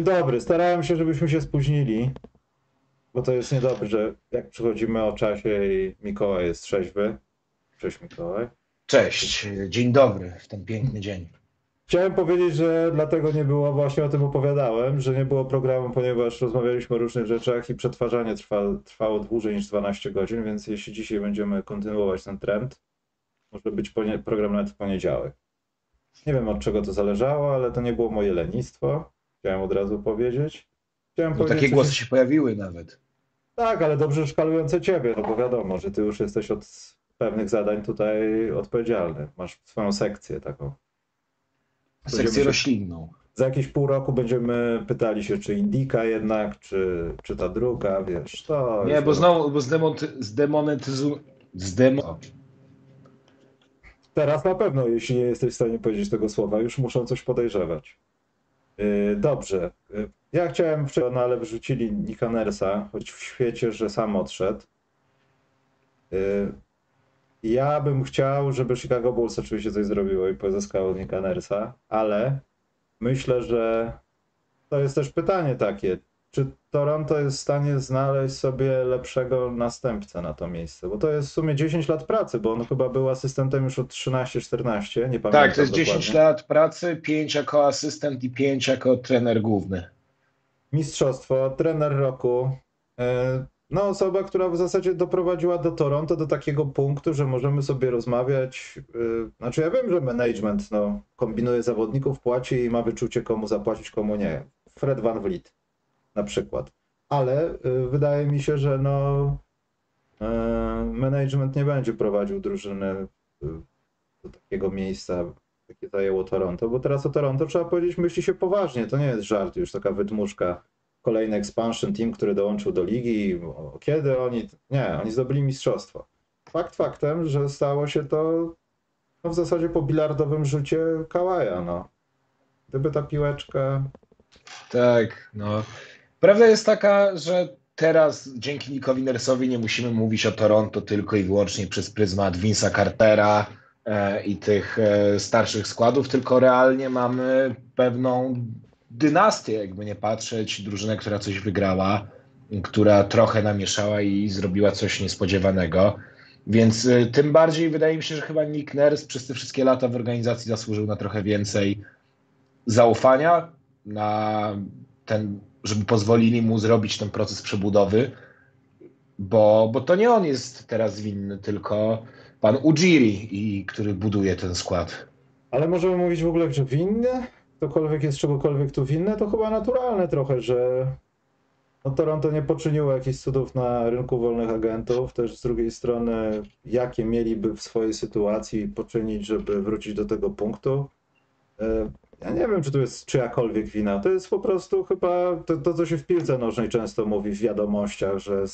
Dzień dobry. Starałem się, żebyśmy się spóźnili, bo to jest niedobrze, jak przychodzimy o czasie i Mikołaj jest trzeźwy. Cześć Mikołaj. Cześć, dzień dobry w ten piękny dzień. Chciałem powiedzieć, że dlatego nie było, właśnie o tym opowiadałem, że nie było programu, ponieważ rozmawialiśmy o różnych rzeczach i przetwarzanie trwa, trwało dłużej niż 12 godzin, więc jeśli dzisiaj będziemy kontynuować ten trend, może być program nawet w poniedziałek. Nie wiem od czego to zależało, ale to nie było moje lenistwo. Chciałem od razu powiedzieć. Chciałem No, powiedzieć takie głosy się pojawiły nawet. Tak, ale dobrze szkalujące ciebie, no bo wiadomo, że ty już jesteś od pewnych zadań tutaj odpowiedzialny. Masz swoją sekcję taką. Będziemy Sekcję się- roślinną. Za jakieś pół roku będziemy pytali się, czy Indika jednak, czy, czy ta druga, wiesz, to... Nie, bo znowu bo zdemonty, zdemonetyzu... Zdemo... Teraz na pewno, jeśli nie jesteś w stanie powiedzieć tego słowa, już muszą coś podejrzewać. Yy, dobrze. Yy, ja chciałem wczoraj, no ale wrzucili Nikanersa, choć w świecie, że sam odszedł. Yy, ja bym chciał, żeby Chicago Bulls oczywiście coś zrobiło i pozyskało Nikanersa, ale myślę, że to jest też pytanie takie, czy Toronto jest w stanie znaleźć sobie lepszego następcę na to miejsce? Bo to jest w sumie 10 lat pracy, bo on chyba był asystentem już od 13-14, nie pamiętam Tak, to jest dokładnie. 10 lat pracy, 5 jako asystent i 5 jako trener główny. Mistrzostwo, trener roku. E, No, osoba, która w zasadzie doprowadziła do Toronto do takiego punktu, że możemy sobie rozmawiać. e, Znaczy, ja wiem, że management no, kombinuje zawodników, płaci i ma wyczucie, komu zapłacić, komu nie. Fred Van Vliet na przykład. Ale e, wydaje mi się, że no, e, management nie będzie prowadził drużyny e, do takiego miejsca, jakie zajęło Toronto, bo teraz o Toronto trzeba powiedzieć, myśli się poważnie. To nie jest żart, już taka wydmuszka. Kolejny expansion team, który dołączył do ligi. Kiedy oni. Nie, oni zdobyli mistrzostwo. Fakt faktem, że stało się to no, w zasadzie po bilardowym rzucie Kałaja. No. Gdyby ta piłeczka. Tak, no. Prawda jest taka, że teraz dzięki Nickowi Nurse'owi nie musimy mówić o Toronto tylko i wyłącznie przez pryzmat Vince'a Cartera e, i tych e, starszych składów, tylko realnie mamy pewną dynastię, jakby nie patrzeć, drużynę, która coś wygrała, która trochę namieszała i zrobiła coś niespodziewanego. Więc e, tym bardziej wydaje mi się, że chyba Nick Nurse przez te wszystkie lata w organizacji zasłużył na trochę więcej zaufania, na ten, żeby pozwolili mu zrobić ten proces przebudowy, bo, bo to nie on jest teraz winny, tylko pan Ujiri, i, który buduje ten skład. Ale możemy mówić w ogóle, że winny? Ktokolwiek jest czegokolwiek tu winny, to chyba naturalne trochę, że no, Toronto nie poczyniło jakichś cudów na rynku wolnych agentów. Też z drugiej strony, jakie mieliby w swojej sytuacji poczynić, żeby wrócić do tego punktu? Ja nie wiem, czy to jest czyjakolwiek wina. To jest po prostu chyba to, to co się w piłce nożnej często mówi w wiadomościach, że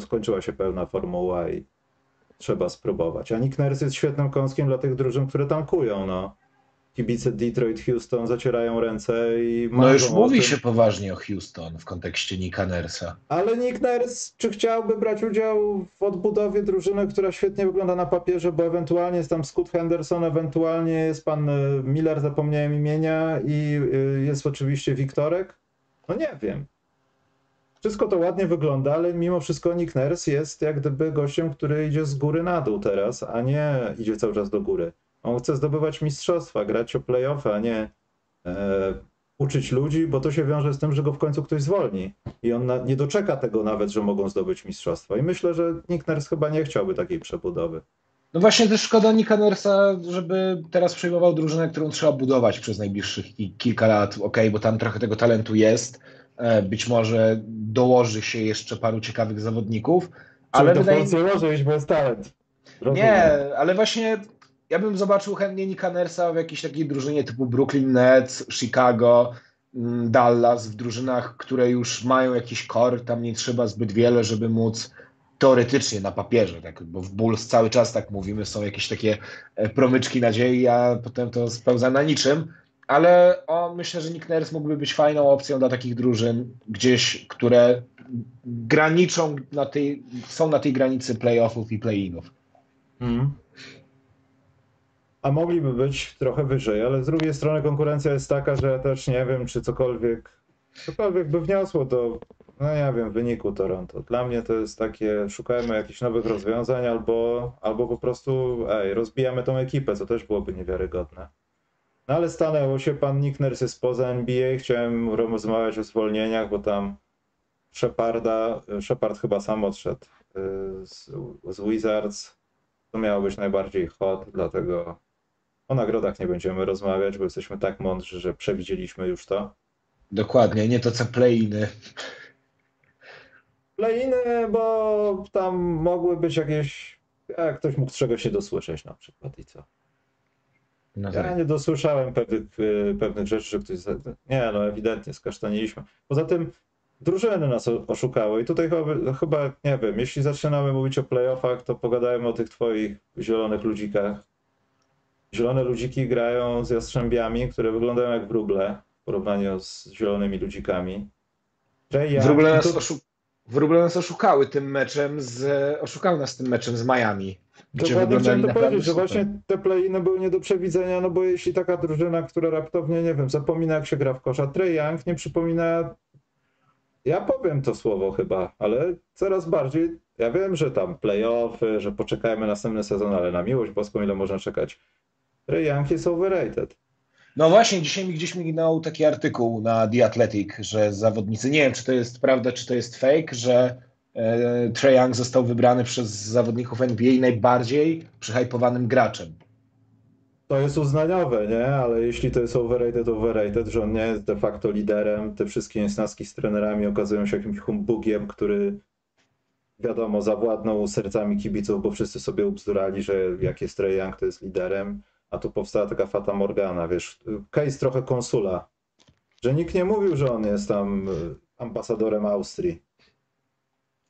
skończyła się pełna formuła i trzeba spróbować. A Nick Nurse jest świetnym kąskiem dla tych drużyn, które tankują. No. Kibice Detroit, Houston zacierają ręce i No już mówi tym. się poważnie o Houston w kontekście Nicka Nurse'a. Ale Nick Nurse, czy chciałby brać udział w odbudowie drużyny, która świetnie wygląda na papierze, bo ewentualnie jest tam Scott Henderson, ewentualnie jest pan e, Miller, zapomniałem imienia i e, jest oczywiście Wiktorek? No nie wiem. Wszystko to ładnie wygląda, ale mimo wszystko Nick Nurse jest jak gdyby gościem, który idzie z góry na dół teraz, a nie idzie cały czas do góry. On chce zdobywać mistrzostwa, grać o playoffy, a nie e, uczyć ludzi, bo to się wiąże z tym, że go w końcu ktoś zwolni. I on na, nie doczeka tego nawet, że mogą zdobyć mistrzostwa. I myślę, że Nick Nurse chyba nie chciałby takiej przebudowy. No właśnie też szkoda Nicka Nurse'a, żeby teraz przejmował drużynę, którą trzeba budować przez najbliższych ki- kilka lat. Okej, bo tam trochę tego talentu jest. E, Być może dołoży się jeszcze paru ciekawych zawodników, ale Ale to wydaje mi Polsce może iść bez talent. Rozumiem. Nie, ale właśnie ja bym zobaczył chętnie Nicka Nurse'a w jakiejś takiej drużynie typu Brooklyn Nets, Chicago, mm, Dallas, w drużynach, które już mają jakiś core, tam nie trzeba zbyt wiele, żeby móc teoretycznie na papierze, tak, bo w Bulls cały czas tak mówimy, są jakieś takie e, promyczki nadziei, a potem to spełza na niczym, ale o, myślę, że Nick Nurse mógłby być fajną opcją dla takich drużyn gdzieś, które graniczą na tej, są na tej granicy playoffów i play-inów. Mhm. A mogliby być trochę wyżej, ale z drugiej strony konkurencja jest taka, że ja też nie wiem, czy cokolwiek Cokolwiek by wniosło do, no nie wiem, wyniku Toronto. Dla mnie to jest takie, szukajmy jakichś nowych rozwiązań albo, albo po prostu, ej, rozbijamy tą ekipę, co też byłoby niewiarygodne. No ale stanęło się, pan Nick Nurse jest poza NBA, chciałem rozmawiać o zwolnieniach, bo tam Sheparda, Shepard chyba sam odszedł y, z, z Wizards. To miało być najbardziej hot, dlatego o nagrodach nie będziemy rozmawiać, bo jesteśmy tak mądrzy, że przewidzieliśmy już to. Dokładnie, nie to co playiny. Playiny, bo tam mogły być jakieś. Jak ktoś mógł czegoś się dosłyszeć na przykład i co. No Ja tak. nie dosłyszałem pewnych, y, pewnych rzeczy, że ktoś. Nie, no ewidentnie skasztaniliśmy. Poza tym drużyny nas oszukały i tutaj chyba, chyba, nie wiem, jeśli zaczynamy mówić o playoffach, to pogadajmy o tych twoich zielonych ludzikach. Zielone ludziki grają z jastrzębiami, które wyglądają jak wróble w porównaniu z zielonymi ludzikami. Young- Wróble nas, oszu... Wróble nas oszukały tym meczem z... Oszukały nas tym meczem z Miami. Gdzie Dokładnie chciałem to powiedzieć, że właśnie te play-iny były nie do przewidzenia, no bo jeśli taka drużyna, która raptownie, nie wiem, zapomina jak się gra w kosza, Trey Young nie przypomina, ja powiem to słowo chyba, ale coraz bardziej, ja wiem, że tam playoffy, że poczekajmy następny sezon, ale na miłość boską ile można czekać. Trey Young jest overrated. No właśnie, dzisiaj mi gdzieś mignął taki artykuł na The Athletic, że zawodnicy, nie wiem czy to jest prawda, czy to jest fake, że e, Trae Young został wybrany przez zawodników NBA najbardziej przyhypowanym graczem. To jest uznaniowe, nie? Ale jeśli to jest overrated, overrated, że on nie jest de facto liderem, te wszystkie niesnaski z trenerami okazują się jakimś humbugiem, który wiadomo, zawładnął sercami kibiców, bo wszyscy sobie ubzdurali, że jak jest Trae Young, to jest liderem, a tu powstała taka fata Morgana, wiesz, case trochę konsula, że nikt nie mówił, że on jest tam y, ambasadorem Austrii.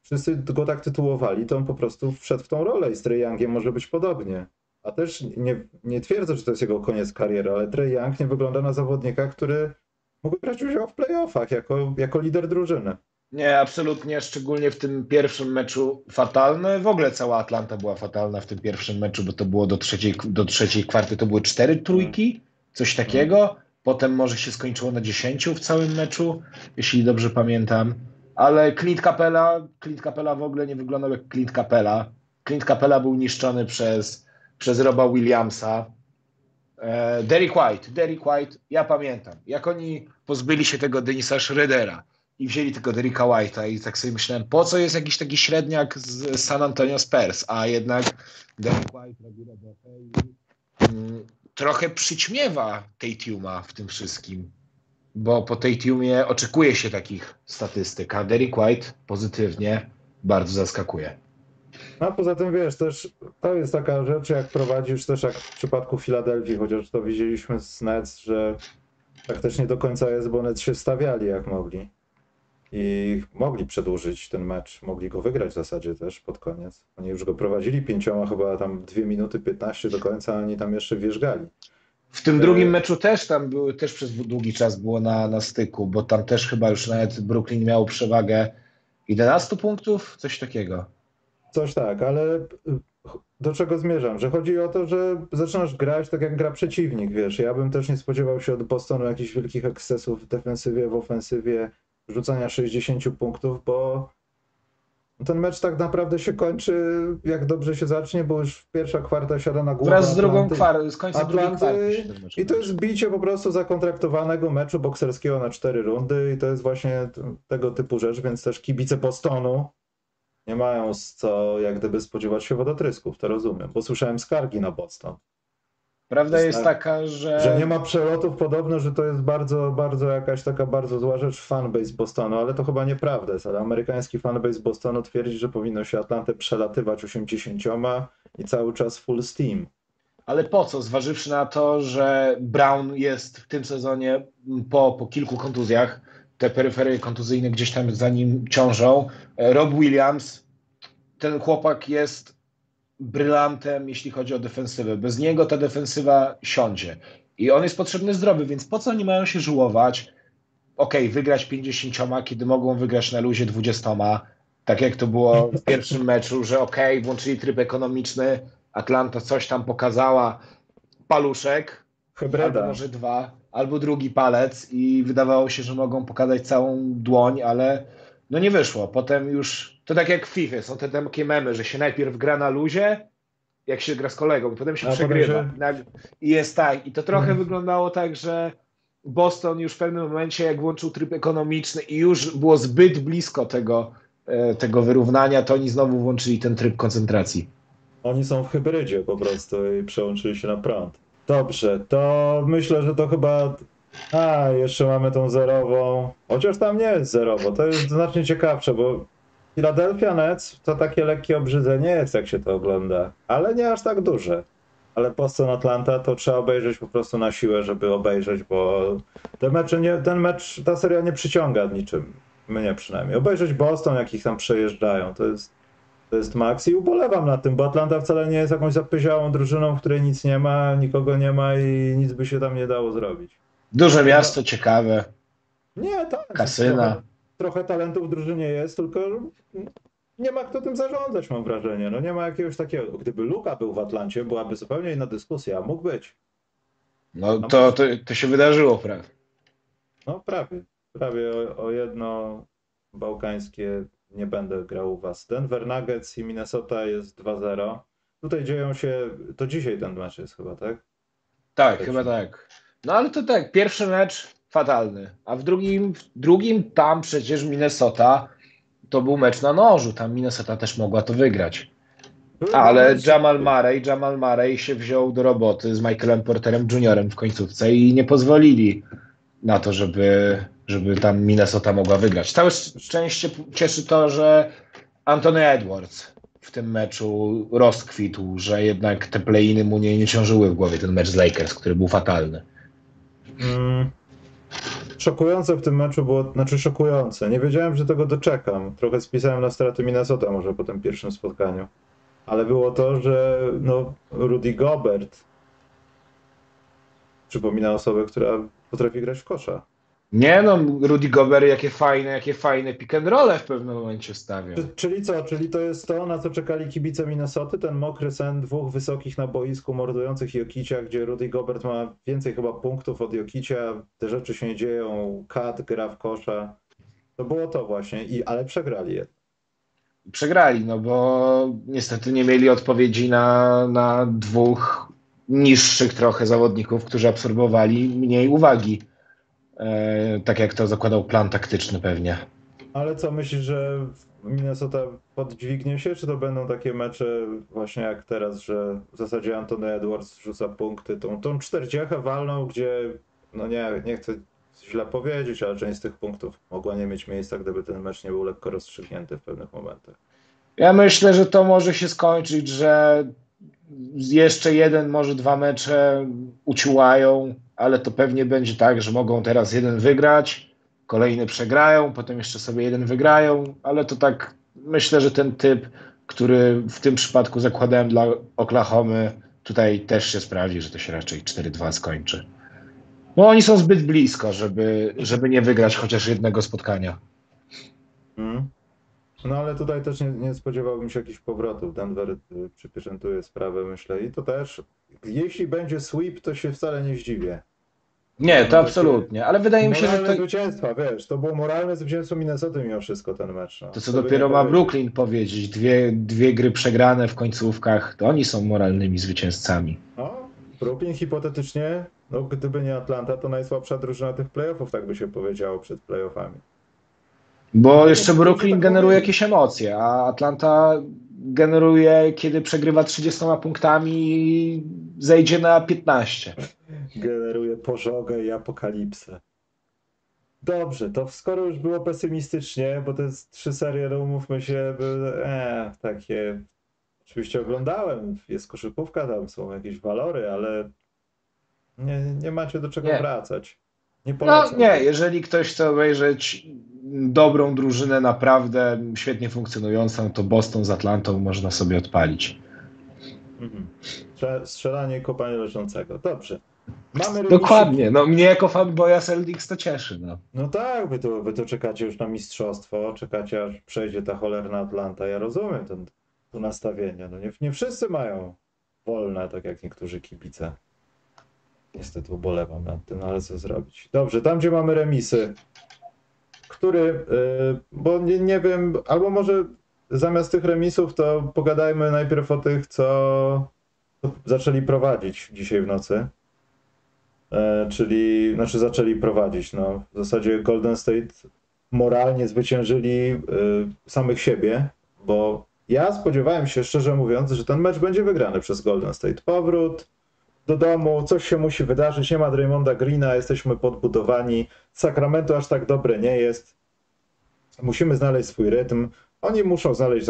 Wszyscy go tak tytułowali, to on po prostu wszedł w tą rolę i z Trae Youngiem może być podobnie. A też nie, nie twierdzę, że to jest jego koniec kariery, ale Trae Young nie wygląda na zawodnika, który mógłby brać udział w playoffach jako, jako lider drużyny. Nie, absolutnie, szczególnie w tym pierwszym meczu fatalny. W ogóle cała Atlanta była fatalna w tym pierwszym meczu, bo to było do trzeciej, do trzeciej kwarty, to były cztery trójki, coś takiego. Potem może się skończyło na dziesięciu w całym meczu, jeśli dobrze pamiętam. Ale Clint Capella, Clint Capella w ogóle nie wyglądał jak Clint Capella. Clint Capella był niszczony przez, przez Roba Williamsa. E, Derek White, Derek White, ja pamiętam, jak oni pozbyli się tego Denisa Schroedera i wzięli tylko Derricka White'a i tak sobie myślałem, po co jest jakiś taki średniak z San Antonio Spurs, a jednak Derrick White robi robotę i mm, trochę przyćmiewa Tatuma w tym wszystkim, bo po Tatumie oczekuje się takich statystyk, a Derrick White pozytywnie bardzo zaskakuje. A poza tym wiesz, też to jest taka rzecz, jak prowadzisz też jak w przypadku Filadelfii, chociaż to widzieliśmy z Nets, że tak też nie do końca jest, bo Nets się stawiali jak mogli. I mogli przedłużyć ten mecz, mogli go wygrać w zasadzie też pod koniec. Oni już go prowadzili pięcioma, chyba tam 2 minuty 15 do końca, a oni tam jeszcze wierzgali. W tym E, drugim meczu też tam były, też przez długi czas było na, na styku, bo tam też chyba już nawet Brooklyn miał przewagę 11 punktów, coś takiego. Coś tak, ale y, do czego zmierzam? Że chodzi o to, że zaczynasz grać tak jak gra przeciwnik, wiesz. Ja bym też nie spodziewał się od Bostonu jakichś wielkich ekscesów w defensywie, w ofensywie, rzucania 60 punktów, bo ten mecz tak naprawdę się kończy, jak dobrze się zacznie, bo już pierwsza kwarta siada na głowę Wraz z drugą kwartą, z końcem drugiej Atlanty kwarty. ten mecz I to jest bicie po prostu zakontraktowanego meczu bokserskiego na cztery rundy i to jest właśnie tego typu rzecz, więc też kibice Bostonu nie mają z co jak gdyby spodziewać się wodotrysków, to rozumiem, bo słyszałem skargi na Boston, Prawda jest jest tak, taka, że, że nie ma przelotów, podobno, że to jest bardzo, bardzo jakaś taka bardzo zła rzecz fanbase Bostonu, ale to chyba nieprawda jest, ale amerykański fanbase Bostonu twierdzi, że powinno się Atlantę przelatywać 80 i cały czas full steam. Ale po co? Zważywszy na to, że Brown jest w tym sezonie po, po kilku kontuzjach, te peryferie kontuzyjne gdzieś tam za nim ciążą. E, Rob Williams, ten chłopak jest brylantem, jeśli chodzi o defensywę. Bez niego ta defensywa siądzie. I on jest potrzebny zdrowy, więc po co oni mają się żułować? Okej, wygrać 50, kiedy mogą wygrać na luzie 20, tak jak to było w pierwszym meczu, że okej, włączyli tryb ekonomiczny, Atlanta coś tam pokazała, paluszek, albo Hybryda. może dwa, albo drugi palec i wydawało się, że mogą pokazać całą dłoń, ale no nie wyszło. Potem już, to tak jak w FIFA, są te takie memy, że się najpierw gra na luzie, jak się gra z kolegą, i potem się A potem przegrywa. się- Nag- I jest tak. I to trochę Mhm. wyglądało tak, że Boston już w pewnym momencie, jak włączył tryb ekonomiczny i już było zbyt blisko tego, e, tego wyrównania, to oni znowu włączyli ten tryb koncentracji. Oni są w hybrydzie po prostu i przełączyli się na prąd. Dobrze, to myślę, że to chyba. A, jeszcze mamy tą zerową. Chociaż tam nie jest zerowo, to jest znacznie ciekawsze, bo Philadelphia Nets to takie lekkie obrzydzenie jest, jak się to ogląda, ale nie aż tak duże. Ale Boston Atlanta to trzeba obejrzeć po prostu na siłę, żeby obejrzeć, bo te mecze nie, ten mecz, ta seria nie przyciąga niczym. Mnie przynajmniej. Obejrzeć Boston, jak ich tam przejeżdżają, to jest to jest maks i ubolewam na tym, bo Atlanta wcale nie jest jakąś zapyziałą drużyną, w której nic nie ma, nikogo nie ma i nic by się tam nie dało zrobić. Duże miasto, ciekawe. Nie, tak. Kasyna. Trochę, talentów w drużynie jest, tylko nie ma kto tym zarządzać, mam wrażenie. No nie ma jakiegoś takiego. Gdyby Luka był w Atlancie, byłaby zupełnie inna dyskusja. Mógł być. No to, to, to się wydarzyło, prawda? No prawie. Prawie o, o jedno bałkańskie nie będę grał u was. Denver Nuggets i Minnesota jest 2-0. Tutaj dzieją się, to dzisiaj ten mecz jest chyba, tak? Tak, Tak chyba tak. No ale to tak, pierwszy mecz fatalny, a w drugim, w drugim tam przecież Minnesota to był mecz na nożu, tam Minnesota też mogła to wygrać. Ale Jamal Murray, Jamal Murray się wziął do roboty z Michaelem Porterem Juniorem w końcówce i nie pozwolili na to, żeby, żeby tam Minnesota mogła wygrać. Całe szcz- szczęście cieszy to, że Anthony Edwards w tym meczu rozkwitł, że jednak te play-iny mu nie, nie ciążyły w głowie, ten mecz z Lakers, który był fatalny. Mm. Szokujące w tym meczu było, znaczy szokujące. Nie wiedziałem, że tego doczekam. Trochę spisałem na straty Minnesota może po tym pierwszym spotkaniu. Ale było to, że no, Rudy Gobert przypomina osobę, która potrafi grać w kosza. Nie no, Rudy Gobert, jakie fajne, jakie fajne pick and rolle w pewnym momencie stawiał. Czy- Czyli co? Czyli to jest to, na co czekali kibice Minnesoty? Ten mokry sen dwóch wysokich na boisku mordujących Jokicia, gdzie Rudy Gobert ma więcej chyba punktów od Jokicia, te rzeczy się dzieją, Kat gra w kosza. To było to właśnie, I, ale przegrali je. Przegrali, no bo niestety nie mieli odpowiedzi na, na dwóch niższych trochę zawodników, którzy absorbowali mniej uwagi. E, tak jak to zakładał plan taktyczny pewnie. Ale co, myślisz, że Minnesota poddźwignie się, czy to będą takie mecze właśnie jak teraz, że w zasadzie Anthony Edwards rzuca punkty, tą, tą 40 walną, gdzie, no nie, nie chcę źle powiedzieć, ale część z tych punktów mogła nie mieć miejsca, gdyby ten mecz nie był lekko rozstrzygnięty w pewnych momentach. Ja myślę, że to może się skończyć, że jeszcze jeden, może dwa mecze uciłają, ale to pewnie będzie tak, że mogą teraz jeden wygrać, kolejny przegrają, potem jeszcze sobie jeden wygrają, ale to tak myślę, że ten typ, który w tym przypadku zakładałem dla Oklahomy, tutaj też się sprawdzi, że to się raczej 4-2 skończy. Bo oni są zbyt blisko, żeby, żeby nie wygrać chociaż jednego spotkania. Mm. No ale tutaj też nie, nie spodziewałbym się jakichś powrotów. Denver y, przypieczętuje sprawę, myślę. I to też, jeśli będzie sweep, to się wcale nie zdziwię. Nie, to absolutnie, ale wydaje mi się, że to, zwycięstwa, wiesz, to było moralne zwycięstwo Minnesoty mimo wszystko ten mecz. No. To co by dopiero ma. Brooklyn powiedzieć, dwie, dwie gry przegrane w końcówkach, to oni są moralnymi zwycięzcami. No, Brooklyn hipotetycznie, no gdyby nie Atlanta, to najsłabsza drużyna tych playoffów, tak by się powiedziało przed playoffami. Bo jeszcze to Brooklyn tak generuje jakieś emocje, a Atlanta generuje, kiedy przegrywa 30 punktami i zejdzie na 15. Generuje pożogę i apokalipsę. Dobrze, to skoro już było pesymistycznie, bo te trzy serie, no umówmy się, były e, takie. Oczywiście oglądałem, jest koszykówka, tam są jakieś walory, ale nie, nie macie do czego Nie. wracać. Nie No polecam. nie, jeżeli ktoś chce obejrzeć dobrą drużynę, naprawdę świetnie funkcjonującą, to Boston z Atlantą można sobie odpalić. Mhm. Strze- Strzelanie i kopanie leżącego. Dobrze. Mamy Dokładnie, no mnie jako fanboya Celtics to cieszy. No. No tak, wy to, wy to czekacie już na mistrzostwo, czekacie aż przejdzie ta cholerna Atlanta. Ja rozumiem ten, to nastawienie. No nie, nie wszyscy mają wolne, tak jak niektórzy kibice. Niestety ubolewam nad tym, no ale co zrobić. Dobrze, tam gdzie mamy remisy, który, y, bo nie, nie wiem, albo może zamiast tych remisów to pogadajmy najpierw o tych, co zaczęli prowadzić dzisiaj w nocy. E, czyli, znaczy zaczęli prowadzić, no w zasadzie Golden State moralnie zwyciężyli y, samych siebie, bo ja spodziewałem się, szczerze mówiąc, że ten mecz będzie wygrany przez Golden State. Powrót do domu, coś się musi wydarzyć, nie ma Draymonda Greena, jesteśmy podbudowani, Sacramento aż tak dobre nie jest. Musimy znaleźć swój rytm. Oni muszą znaleźć,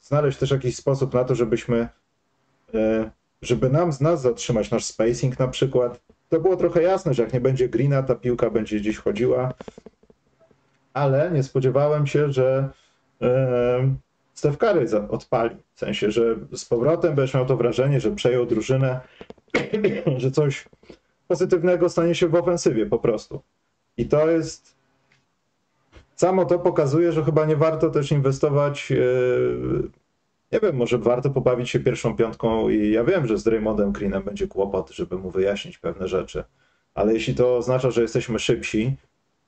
znaleźć też jakiś sposób na to, żebyśmy, e, żeby nam z nas zatrzymać nasz spacing na przykład. To było trochę jasne, że jak nie będzie Greena, ta piłka będzie gdzieś chodziła. Ale nie spodziewałem się, że e, Steph Curry odpali. W sensie, że z powrotem będziesz miał to wrażenie, że przejął drużynę, że coś pozytywnego stanie się w ofensywie po prostu. I to jest. Samo to pokazuje, że chyba nie warto też inwestować. Nie wiem, może warto pobawić się pierwszą piątką i ja wiem, że z Draymondem Greenem będzie kłopot, żeby mu wyjaśnić pewne rzeczy. Ale jeśli to oznacza, że jesteśmy szybsi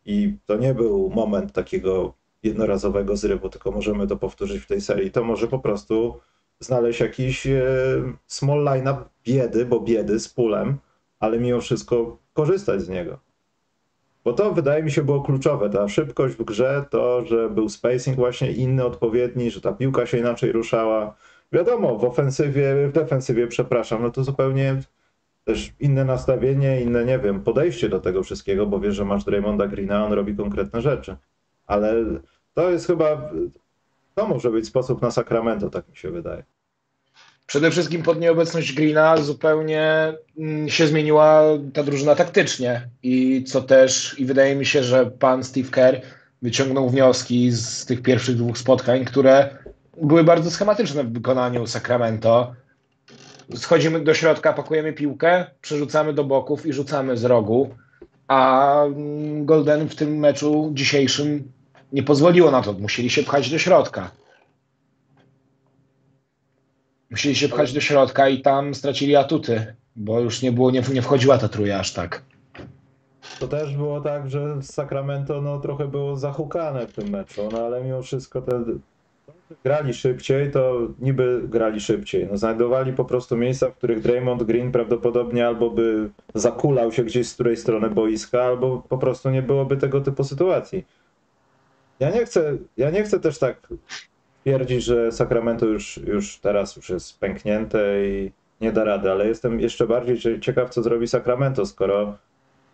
i to nie był moment takiego jednorazowego zrywu, tylko możemy to powtórzyć w tej serii, to może po prostu znaleźć jakiś e, small line-up biedy, bo biedy z pulem, ale mimo wszystko korzystać z niego. Bo to wydaje mi się było kluczowe, ta szybkość w grze, to, że był spacing właśnie inny, odpowiedni, że ta piłka się inaczej ruszała. Wiadomo, w ofensywie, w defensywie, przepraszam, no to zupełnie też inne nastawienie, inne, nie wiem, podejście do tego wszystkiego, bo wiesz, że masz Draymonda Greena, on robi konkretne rzeczy. Ale to jest chyba, to może być sposób na Sacramento, tak mi się wydaje. Przede wszystkim pod nieobecność Greena zupełnie mm, się zmieniła ta drużyna taktycznie i co też, i wydaje mi się, że pan Steve Kerr wyciągnął wnioski z tych pierwszych dwóch spotkań, które były bardzo schematyczne w wykonaniu Sacramento. Schodzimy do środka, pakujemy piłkę, przerzucamy do boków i rzucamy z rogu, a mm, Golden w tym meczu dzisiejszym nie pozwoliło na to. Musieli się pchać do środka. Musieli się pchać do środka i tam stracili atuty, bo już nie było, nie, nie wchodziła ta truja aż tak. To też było tak, że Sacramento no, trochę było zahukane w tym meczu, no ale mimo wszystko te grali szybciej, to niby grali szybciej. No, znajdowali po prostu miejsca, w których Draymond Green prawdopodobnie albo by zakulał się gdzieś z której strony boiska, albo po prostu nie byłoby tego typu sytuacji. Ja nie chcę, ja nie chcę też tak twierdzić, że Sacramento już, już teraz już jest pęknięte i nie da rady, ale jestem jeszcze bardziej ciekaw, co zrobi Sacramento, skoro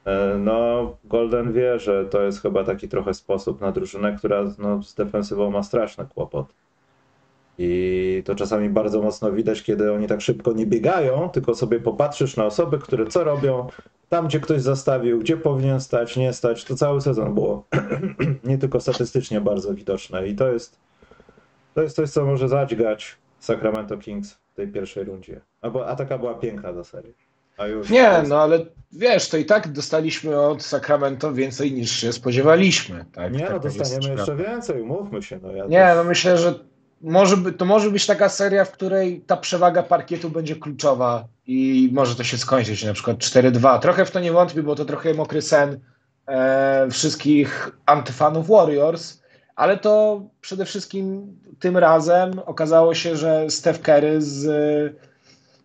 e, no, Golden wie, że to jest chyba taki trochę sposób na drużynę, która no, z defensywą ma straszny kłopot. I to czasami bardzo mocno widać, kiedy oni tak szybko nie biegają, tylko sobie popatrzysz na osoby, które co robią, tam gdzie ktoś zastawił, gdzie powinien stać, nie stać, to cały sezon było nie tylko statystycznie bardzo widoczne. I to jest, to jest coś, co może zadźgać Sacramento Kings w tej pierwszej rundzie. A taka była piękna do serii. nie, no ale wiesz, to i tak dostaliśmy od Sacramento więcej niż się spodziewaliśmy. Tak? Nie, tak no dostaniemy jeszcze więcej, umówmy się. No, ja nie, też... no myślę, że może by, to może być taka seria, w której ta przewaga parkietu będzie kluczowa i może to się skończyć na przykład 4-2. Trochę w to nie wątpię, bo to trochę mokry sen e, wszystkich antyfanów Warriors, ale to przede wszystkim tym razem okazało się, że Steph Curry z,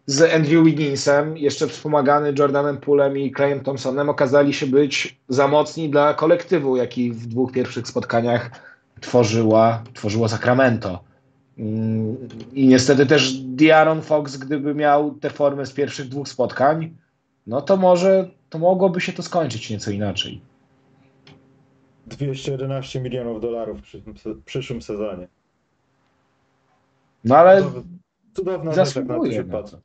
z Andrew Wigginsem, jeszcze wspomagany Jordanem Poolem i Clayem Thompsonem, okazali się być za mocni dla kolektywu, jaki w dwóch pierwszych spotkaniach tworzyła, tworzyło Sacramento. I niestety też Diaron Fox, gdyby miał tę formę z pierwszych dwóch spotkań, no to może to mogłoby się to skończyć nieco inaczej. 211 milionów dolarów w przyszłym sezonie. No ale cudowna rzecz, jak na to się patrzy.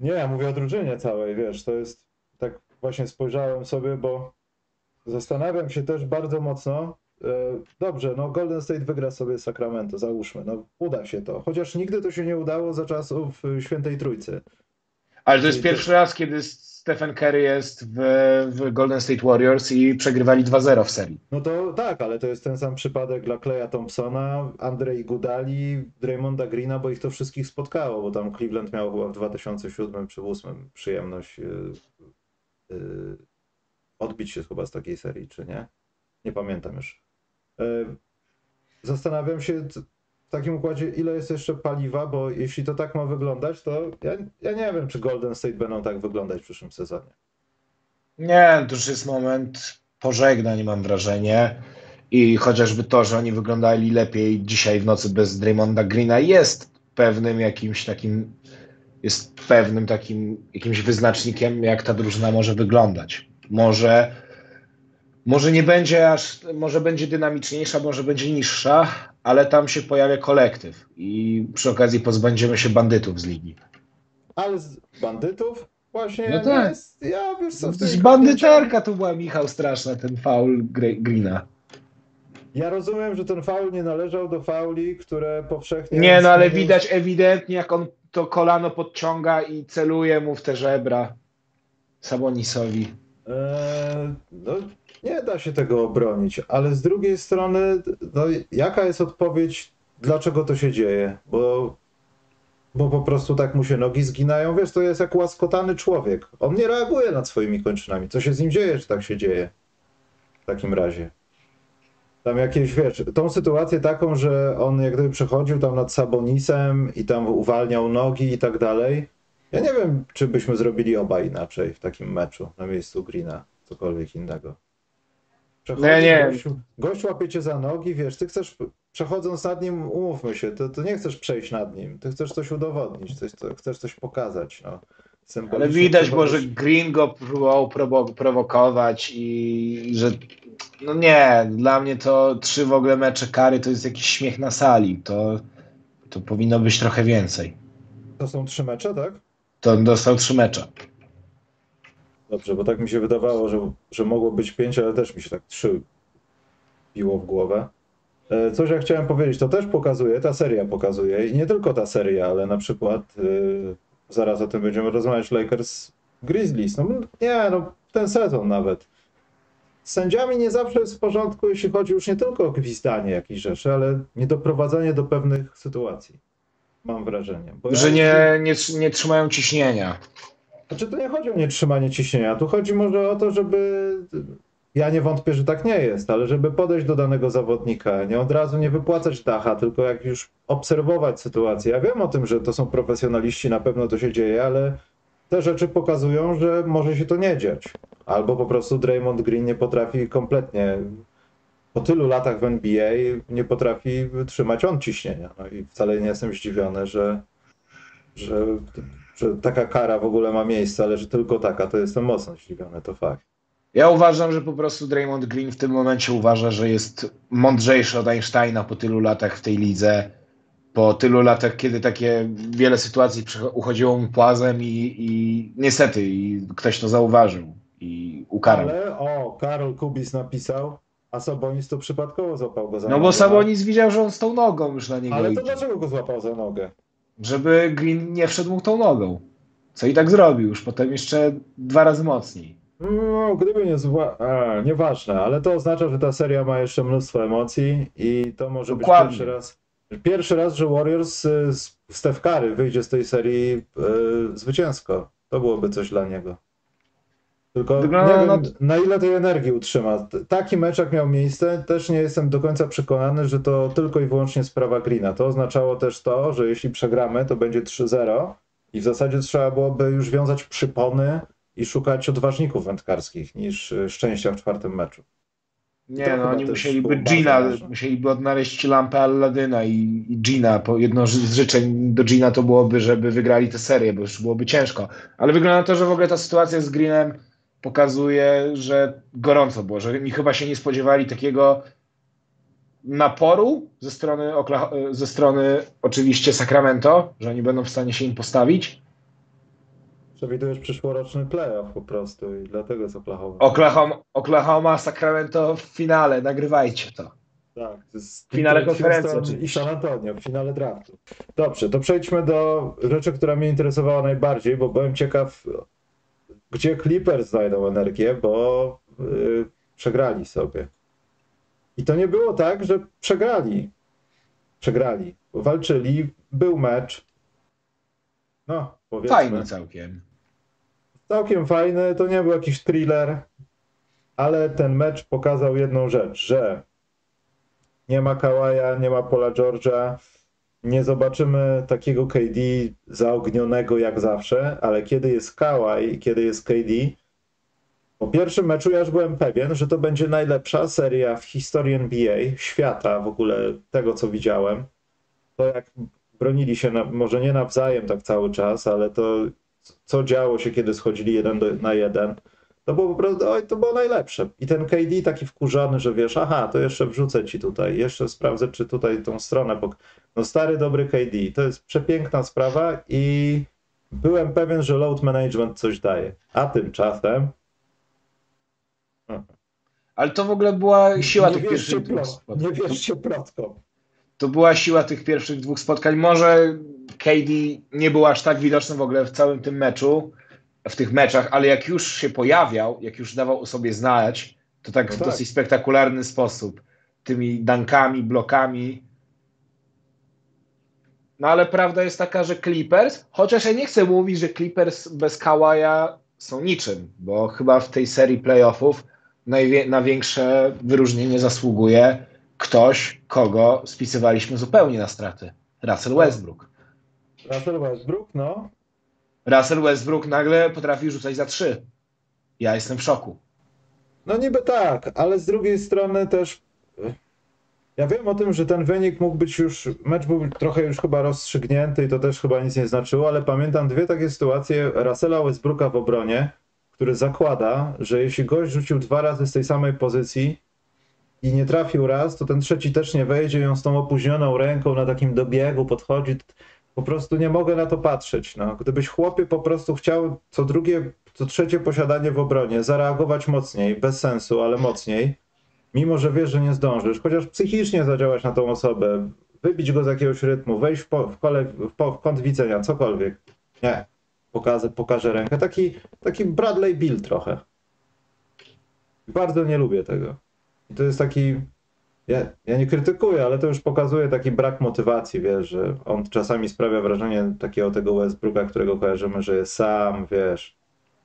Nie, ja mówię o drużynie całej, wiesz, to jest tak właśnie spojrzałem sobie, bo zastanawiam się też bardzo mocno, E, dobrze, no Golden State wygra sobie Sacramento, załóżmy, no uda się to. Chociaż nigdy to się nie udało za czasów y, Świętej Trójcy. Ale to jest Czyli to- pierwszy raz, kiedy Stephen Curry jest w, w Golden State Warriors i przegrywali 2-0 w serii. No to tak, ale to jest ten sam przypadek dla Kleja Thompsona, Andrzej Gudali, Draymonda Greena, bo ich to wszystkich spotkało, bo tam Cleveland miał chyba w 2007 czy 2008 przyjemność yy, yy, odbić się chyba z takiej serii, czy nie? Nie pamiętam już. Yy, zastanawiam się w takim układzie, ile jest jeszcze paliwa, bo jeśli to tak ma wyglądać, to ja, ja nie wiem, czy Golden State będą tak wyglądać w przyszłym sezonie. Nie, to już jest moment pożegnań, mam wrażenie. I chociażby to, że oni wyglądali lepiej dzisiaj w nocy bez Draymonda Greena jest pewnym jakimś takim, jest pewnym takim jakimś wyznacznikiem, jak ta drużyna może wyglądać. Może, może nie będzie aż, może będzie dynamiczniejsza, może będzie niższa, ale tam się pojawia kolektyw i przy okazji pozbędziemy się bandytów z ligi. Ale z bandytów właśnie No tak. jest, ja wiesz co, Z bandyterka tu była Michał straszna, ten faul Gre- Greena. Ja rozumiem, że ten faul nie należał do fauli, które powszechnie. Nie, no ale widać ewidentnie, jak on to kolano podciąga i celuje mu w te żebra Sabonisowi. Eee, no, nie da się tego obronić, ale z drugiej strony, no, jaka jest odpowiedź, dlaczego to się dzieje? Bo, bo po prostu tak mu się nogi zginają. Wiesz, to jest jak łaskotany człowiek. On nie reaguje nad swoimi kończynami. Co się z nim dzieje, że tak się dzieje? W takim razie. Tam jakieś, wiesz, tą sytuację taką, że on jak gdyby przechodził tam nad Sabonisem i tam uwalniał nogi i tak dalej. Ja nie wiem, czy byśmy zrobili oba inaczej w takim meczu na miejscu Greena, cokolwiek innego. Przechodzisz, No ja nie Gościu, gość łapie cię za nogi, wiesz, ty chcesz, przechodząc nad nim, umówmy się, to, to nie chcesz przejść nad nim, ty chcesz coś udowodnić, coś, to, chcesz coś pokazać, no. Ale widać, bo że Green go próbował prowo- prowokować i że no nie, dla mnie to trzy w ogóle mecze kary to jest jakiś śmiech na sali. To, to powinno być trochę więcej. To są trzy mecze, tak? To dostał trzy mecze. Dobrze, bo tak mi się wydawało, że, że mogło być pięć, ale też mi się tak trzy biło w głowę. E, Coś ja chciałem powiedzieć, to też pokazuje, ta seria pokazuje i nie tylko ta seria, ale na przykład y, zaraz o tym będziemy rozmawiać Lakers Grizzlies. No nie, no ten sezon nawet. Z sędziami nie zawsze jest w porządku, jeśli chodzi już nie tylko o gwizdanie jakichś rzeczy, ale niedoprowadzanie do pewnych sytuacji. Mam wrażenie. Ja Że nie, nie, nie trzymają ciśnienia. Znaczy to nie chodzi o nietrzymanie ciśnienia, tu chodzi może o to, żeby, ja nie wątpię, że tak nie jest, ale żeby podejść do danego zawodnika, nie od razu nie wypłacać dacha, tylko jak już obserwować sytuację. Ja wiem o tym, że to są profesjonaliści, na pewno to się dzieje, ale te rzeczy pokazują, że może się to nie dziać. Albo po prostu Draymond Green nie potrafi kompletnie, po tylu latach w NBA nie potrafi wytrzymać on ciśnienia. No i wcale nie jestem zdziwiony, że, że że taka kara w ogóle ma miejsce, ale że tylko taka, to jestem mocno zdziwiony, to fakt. Ja uważam, że po prostu Draymond Green w tym momencie uważa, że jest mądrzejszy od Einsteina po tylu latach w tej lidze. Po tylu latach, kiedy takie wiele sytuacji uchodziło mu płazem i, i niestety i ktoś to zauważył i ukarał. Ale o, Karol Kubis napisał, a Sabonis to przypadkowo złapał go za No nogę. bo Sabonis widział, że on z tą nogą już na niego Ale to idzie. dlaczego go złapał za nogę? Żeby Green nie wszedł mu tą nogą. Co i tak zrobił już, potem jeszcze dwa razy mocniej. No, gdyby nie zła... A, nieważne, ale to oznacza, że ta seria ma jeszcze mnóstwo emocji i to może Dokładnie. być pierwszy raz. Pierwszy raz, że Warriors y, z Steph Curry wyjdzie z tej serii y, zwycięsko. To byłoby coś dla niego. Tylko Wygląda nie wiem, na- na ile tej energii utrzyma. Taki mecz, jak miał miejsce, też nie jestem do końca przekonany, że to tylko i wyłącznie sprawa Greena. To oznaczało też to, że jeśli przegramy, to będzie 3-0 i w zasadzie trzeba byłoby już wiązać przypony i szukać odważników wędkarskich niż y, szczęścia w czwartym meczu. To Nie, chyba no oni musieliby Gina, musieliby odnaleźć lampę Alladyna i, i Gina. Po jedno z życzeń do Gina to byłoby, żeby wygrali tę serię, bo już byłoby ciężko. Ale wygląda na to, że w ogóle ta sytuacja z Greenem pokazuje, że gorąco było, że oni chyba się nie spodziewali takiego naporu ze strony, Okla- ze strony oczywiście Sacramento, że oni będą w stanie się im postawić. Przewidujesz przyszłoroczny playoff po prostu i dlatego jest Oklahoma. Oklahoma, Oklahoma Sacramento w finale, nagrywajcie to. Tak, z W finale konferencji I. San Antonio, w finale draftu. Dobrze, to przejdźmy do rzeczy, która mnie interesowała najbardziej, bo byłem ciekaw, gdzie Clippers znajdą energię, bo yy, przegrali sobie. I to nie było tak, że przegrali. Przegrali. Walczyli, był mecz. No, powiedzmy. Fajny całkiem. Całkiem fajny, to nie był jakiś thriller, ale ten mecz pokazał jedną rzecz, że nie ma Kawaja, nie ma Pola George'a, nie zobaczymy takiego KD zaognionego jak zawsze, ale kiedy jest Kawaj i kiedy jest KD, po pierwszym meczu ja już byłem pewien, że to będzie najlepsza seria w historii NBA, świata w ogóle, tego co widziałem. To jak bronili się, na, może nie nawzajem tak cały czas, ale to co działo się, kiedy schodzili jeden do, na jeden, to było po prostu, oj, to było najlepsze. I ten KD taki wkurzony, że wiesz, aha, to jeszcze wrzucę ci tutaj, jeszcze sprawdzę, czy tutaj tą stronę, pok- no stary, dobry KD, to jest przepiękna sprawa i byłem pewien, że load management coś daje. A tymczasem Ale to w ogóle była siła nie tych pierwszych dwóch spotkań. nie wierzcie plotkom. To była siła tych pierwszych dwóch spotkań. Może KD nie był aż tak widoczny w ogóle w całym tym meczu, w tych meczach, ale jak już się pojawiał, jak już dawał o sobie znać, to tak No w tak. dosyć spektakularny sposób. Tymi dankami, blokami. No ale prawda jest taka, że Clippers, chociaż ja nie chcę mówić, że Clippers bez Kawaja są niczym, bo chyba w tej serii playoffów na większe wyróżnienie zasługuje ktoś, kogo spisywaliśmy zupełnie na straty. Russell Westbrook. Russell Westbrook, no, Russell Westbrook nagle potrafi rzucać za trzy. Ja jestem w szoku. No niby tak, ale z drugiej strony też ja wiem o tym, że ten wynik mógł być już, mecz był trochę już chyba rozstrzygnięty i to też chyba nic nie znaczyło, ale pamiętam dwie takie sytuacje Russella Westbrooka w obronie, który zakłada, że jeśli gość rzucił dwa razy z tej samej pozycji i nie trafił raz, to ten trzeci też nie wejdzie i on z tą opóźnioną ręką na takim dobiegu podchodzi. Po prostu nie mogę na to patrzeć. No. Gdybyś chłopie po prostu chciał co drugie, co trzecie posiadanie w obronie, zareagować mocniej, bez sensu, ale mocniej, mimo że wiesz, że nie zdążysz, chociaż psychicznie zadziałać na tą osobę, wybić go z jakiegoś rytmu, wejść w, po, w, kole, w, po, w kąt widzenia, cokolwiek. Nie. Pokażę, pokażę rękę. Taki, taki Bradley Bill trochę. Bardzo nie lubię tego. I to jest taki. Ja, ja nie krytykuję, ale to już pokazuje taki brak motywacji, wiesz, że on czasami sprawia wrażenie takiego tego Westbrooka, którego kojarzymy, że jest sam, wiesz,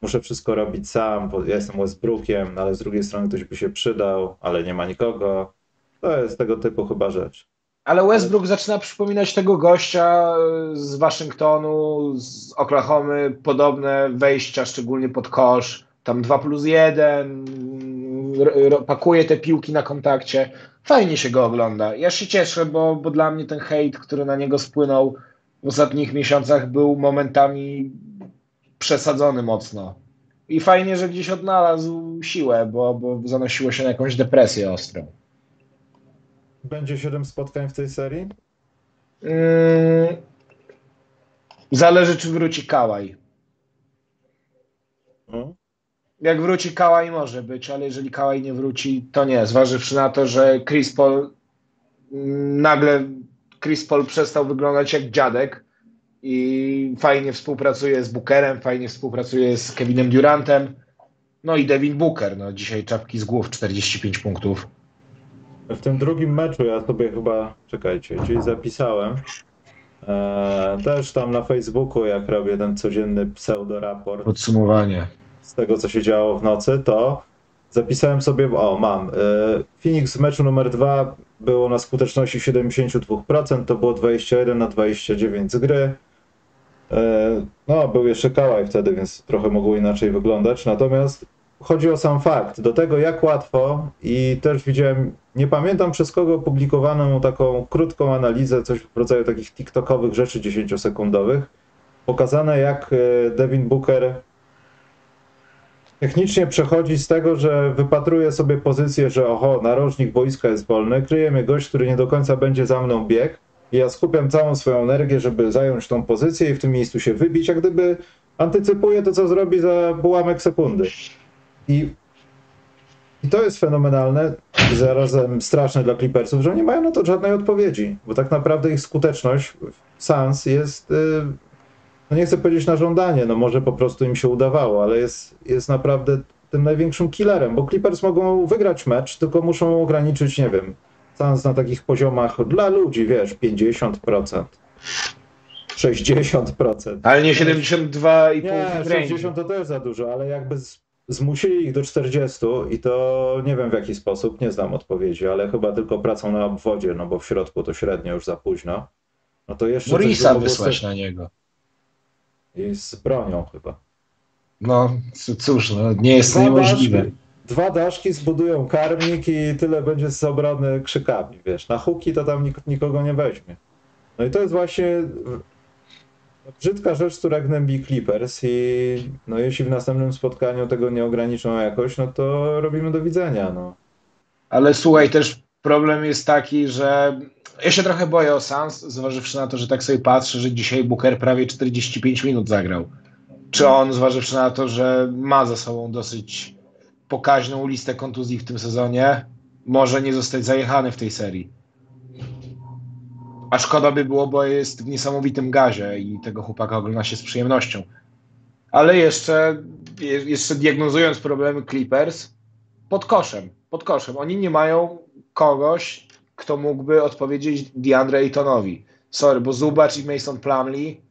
muszę wszystko robić sam, bo ja jestem Westbrookiem, no ale z drugiej strony ktoś by się przydał, ale nie ma nikogo. To jest tego typu chyba rzecz. Ale Westbrook zaczyna przypominać tego gościa z Waszyngtonu, z Oklahomy, podobne wejścia, szczególnie pod kosz. Tam 2 plus 1, pakuje te piłki na kontakcie. Fajnie się go ogląda. Ja się cieszę, bo, bo dla mnie ten hejt, który na niego spłynął w ostatnich miesiącach, był momentami przesadzony mocno. I fajnie, że gdzieś odnalazł siłę, bo, bo zanosiło się na jakąś depresję ostrą. Będzie 7 spotkań w tej serii? Mm, Zależy, czy wróci Kałaj. No. Jak wróci Kałaj może być, ale jeżeli Kałaj nie wróci, to nie. Zważywszy na to, że Chris Paul mm, nagle Chris Paul przestał wyglądać jak dziadek i fajnie współpracuje z Bookerem, fajnie współpracuje z Kevinem Durantem. No i Devin Booker, no dzisiaj czapki z głów, 45 punktów. W tym drugim meczu ja sobie chyba, czekajcie, czyli zapisałem. E, też tam na Facebooku, jak robię ten codzienny pseudo-raport Podsumowanie. z tego, co się działo w nocy, to zapisałem sobie, o mam, e, Phoenix w meczu numer dwa było na skuteczności 72%, to było 21 na 29 z gry. E, No, był jeszcze Kałaj wtedy, więc trochę mogło inaczej wyglądać. Natomiast chodzi o sam fakt, do tego jak łatwo i też widziałem, nie pamiętam przez kogo publikowaną taką krótką analizę, coś w rodzaju takich TikTokowych rzeczy 10-sekundowych, pokazane jak e, Devin Booker technicznie przechodzi z tego, że wypatruje sobie pozycję, że oho, narożnik boiska jest wolny, kryje mnie gość, który nie do końca będzie za mną bieg ja skupiam całą swoją energię, żeby zająć tą pozycję i w tym miejscu się wybić, jak gdyby antycypuję to, co zrobi za ułamek sekundy. I I to jest fenomenalne zarazem straszne dla Clippersów, że nie mają na to żadnej odpowiedzi, bo tak naprawdę ich skuteczność w Suns jest, y, no nie chcę powiedzieć na żądanie, no może po prostu im się udawało, ale jest, jest naprawdę tym największym killerem, bo Clippers mogą wygrać mecz, tylko muszą ograniczyć, nie wiem, Suns na takich poziomach dla ludzi, wiesz, 50%. 60%. Ale nie 72,5 Nie, w range. 60 to też za dużo, ale jakby z, zmusili ich do 40 i to nie wiem w jaki sposób, nie znam odpowiedzi, ale chyba tylko pracą na obwodzie, no bo w środku to średnio już za późno. No to jeszcze Morisa wysłać na niego. I z bronią chyba. No cóż, no, nie jest to Dwa niemożliwe. Dwa daszki zbudują karmnik i tyle będzie z obrony krzykami, wiesz. Na huki to tam nik nikogo nie weźmie. No i to jest właśnie brzydka rzecz, która gnębi Clippers i no jeśli w następnym spotkaniu tego nie ograniczą jakoś, no to robimy do widzenia, no. Ale słuchaj, też problem jest taki, że ja się trochę boję o Suns, zważywszy na to, że tak sobie patrzę, że dzisiaj Booker prawie 45 minut zagrał. Czy on, zważywszy na to, że ma za sobą dosyć pokaźną listę kontuzji w tym sezonie, może nie zostać zajechany w tej serii. A szkoda by było, bo jest w niesamowitym gazie i tego chłopaka ogląda się z przyjemnością. Ale jeszcze, je- jeszcze diagnozując problemy Clippers, pod koszem, pod koszem. Oni nie mają kogoś, kto mógłby odpowiedzieć DeAndre Aytonowi. Sorry, bo Zubacz i Mason Plumlee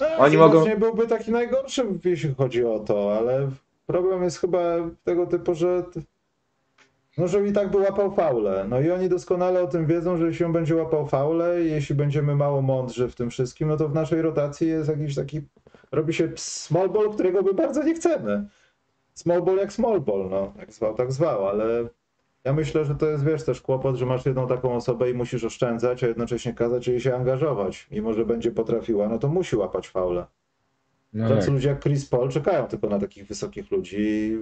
No, Oni mogą- nie byłby taki najgorszy, jeśli chodzi o to, ale problem jest chyba tego typu, że no, że i tak by łapał faule. No i oni doskonale o tym wiedzą, że jeśli on będzie łapał faule i jeśli będziemy mało mądrzy w tym wszystkim, no to w naszej rotacji jest jakiś taki, robi się small ball, którego my bardzo nie chcemy. Small ball jak small ball, no. Jak zwał, tak zwał, ale ja myślę, że to jest, wiesz, też kłopot, że masz jedną taką osobę i musisz oszczędzać, a jednocześnie kazać jej się angażować. Mimo, że będzie potrafiła, no to musi łapać faule. No Tacy tak, ludzie jak Chris Paul czekają tylko na takich wysokich ludzi,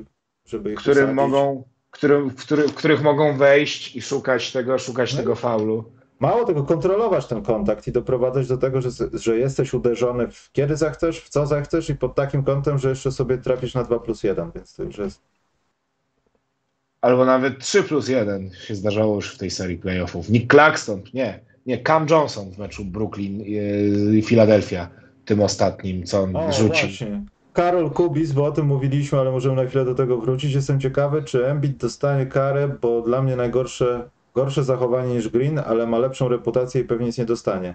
żeby ich którym mogą, którym, w, który, w których mogą wejść i szukać tego, szukać No tego faulu. Mało tego, kontrolować ten kontakt i doprowadzać do tego, że, że jesteś uderzony w kiedy zechcesz, w co zechcesz i pod takim kątem, że jeszcze sobie trafisz na 2 plus 1, więc to już jest... Albo nawet 3 plus 1 się zdarzało już w tej serii playoffów. Nick Claxton, nie, nie, Cam Johnson w meczu Brooklyn i Philadelphia, tym ostatnim, co on O, rzucił. właśnie. Karol Kubis, bo o tym mówiliśmy, ale możemy na chwilę do tego wrócić. Jestem ciekawy, czy Embiid dostanie karę, bo dla mnie najgorsze gorsze zachowanie niż Green, ale ma lepszą reputację i pewnie nic nie dostanie.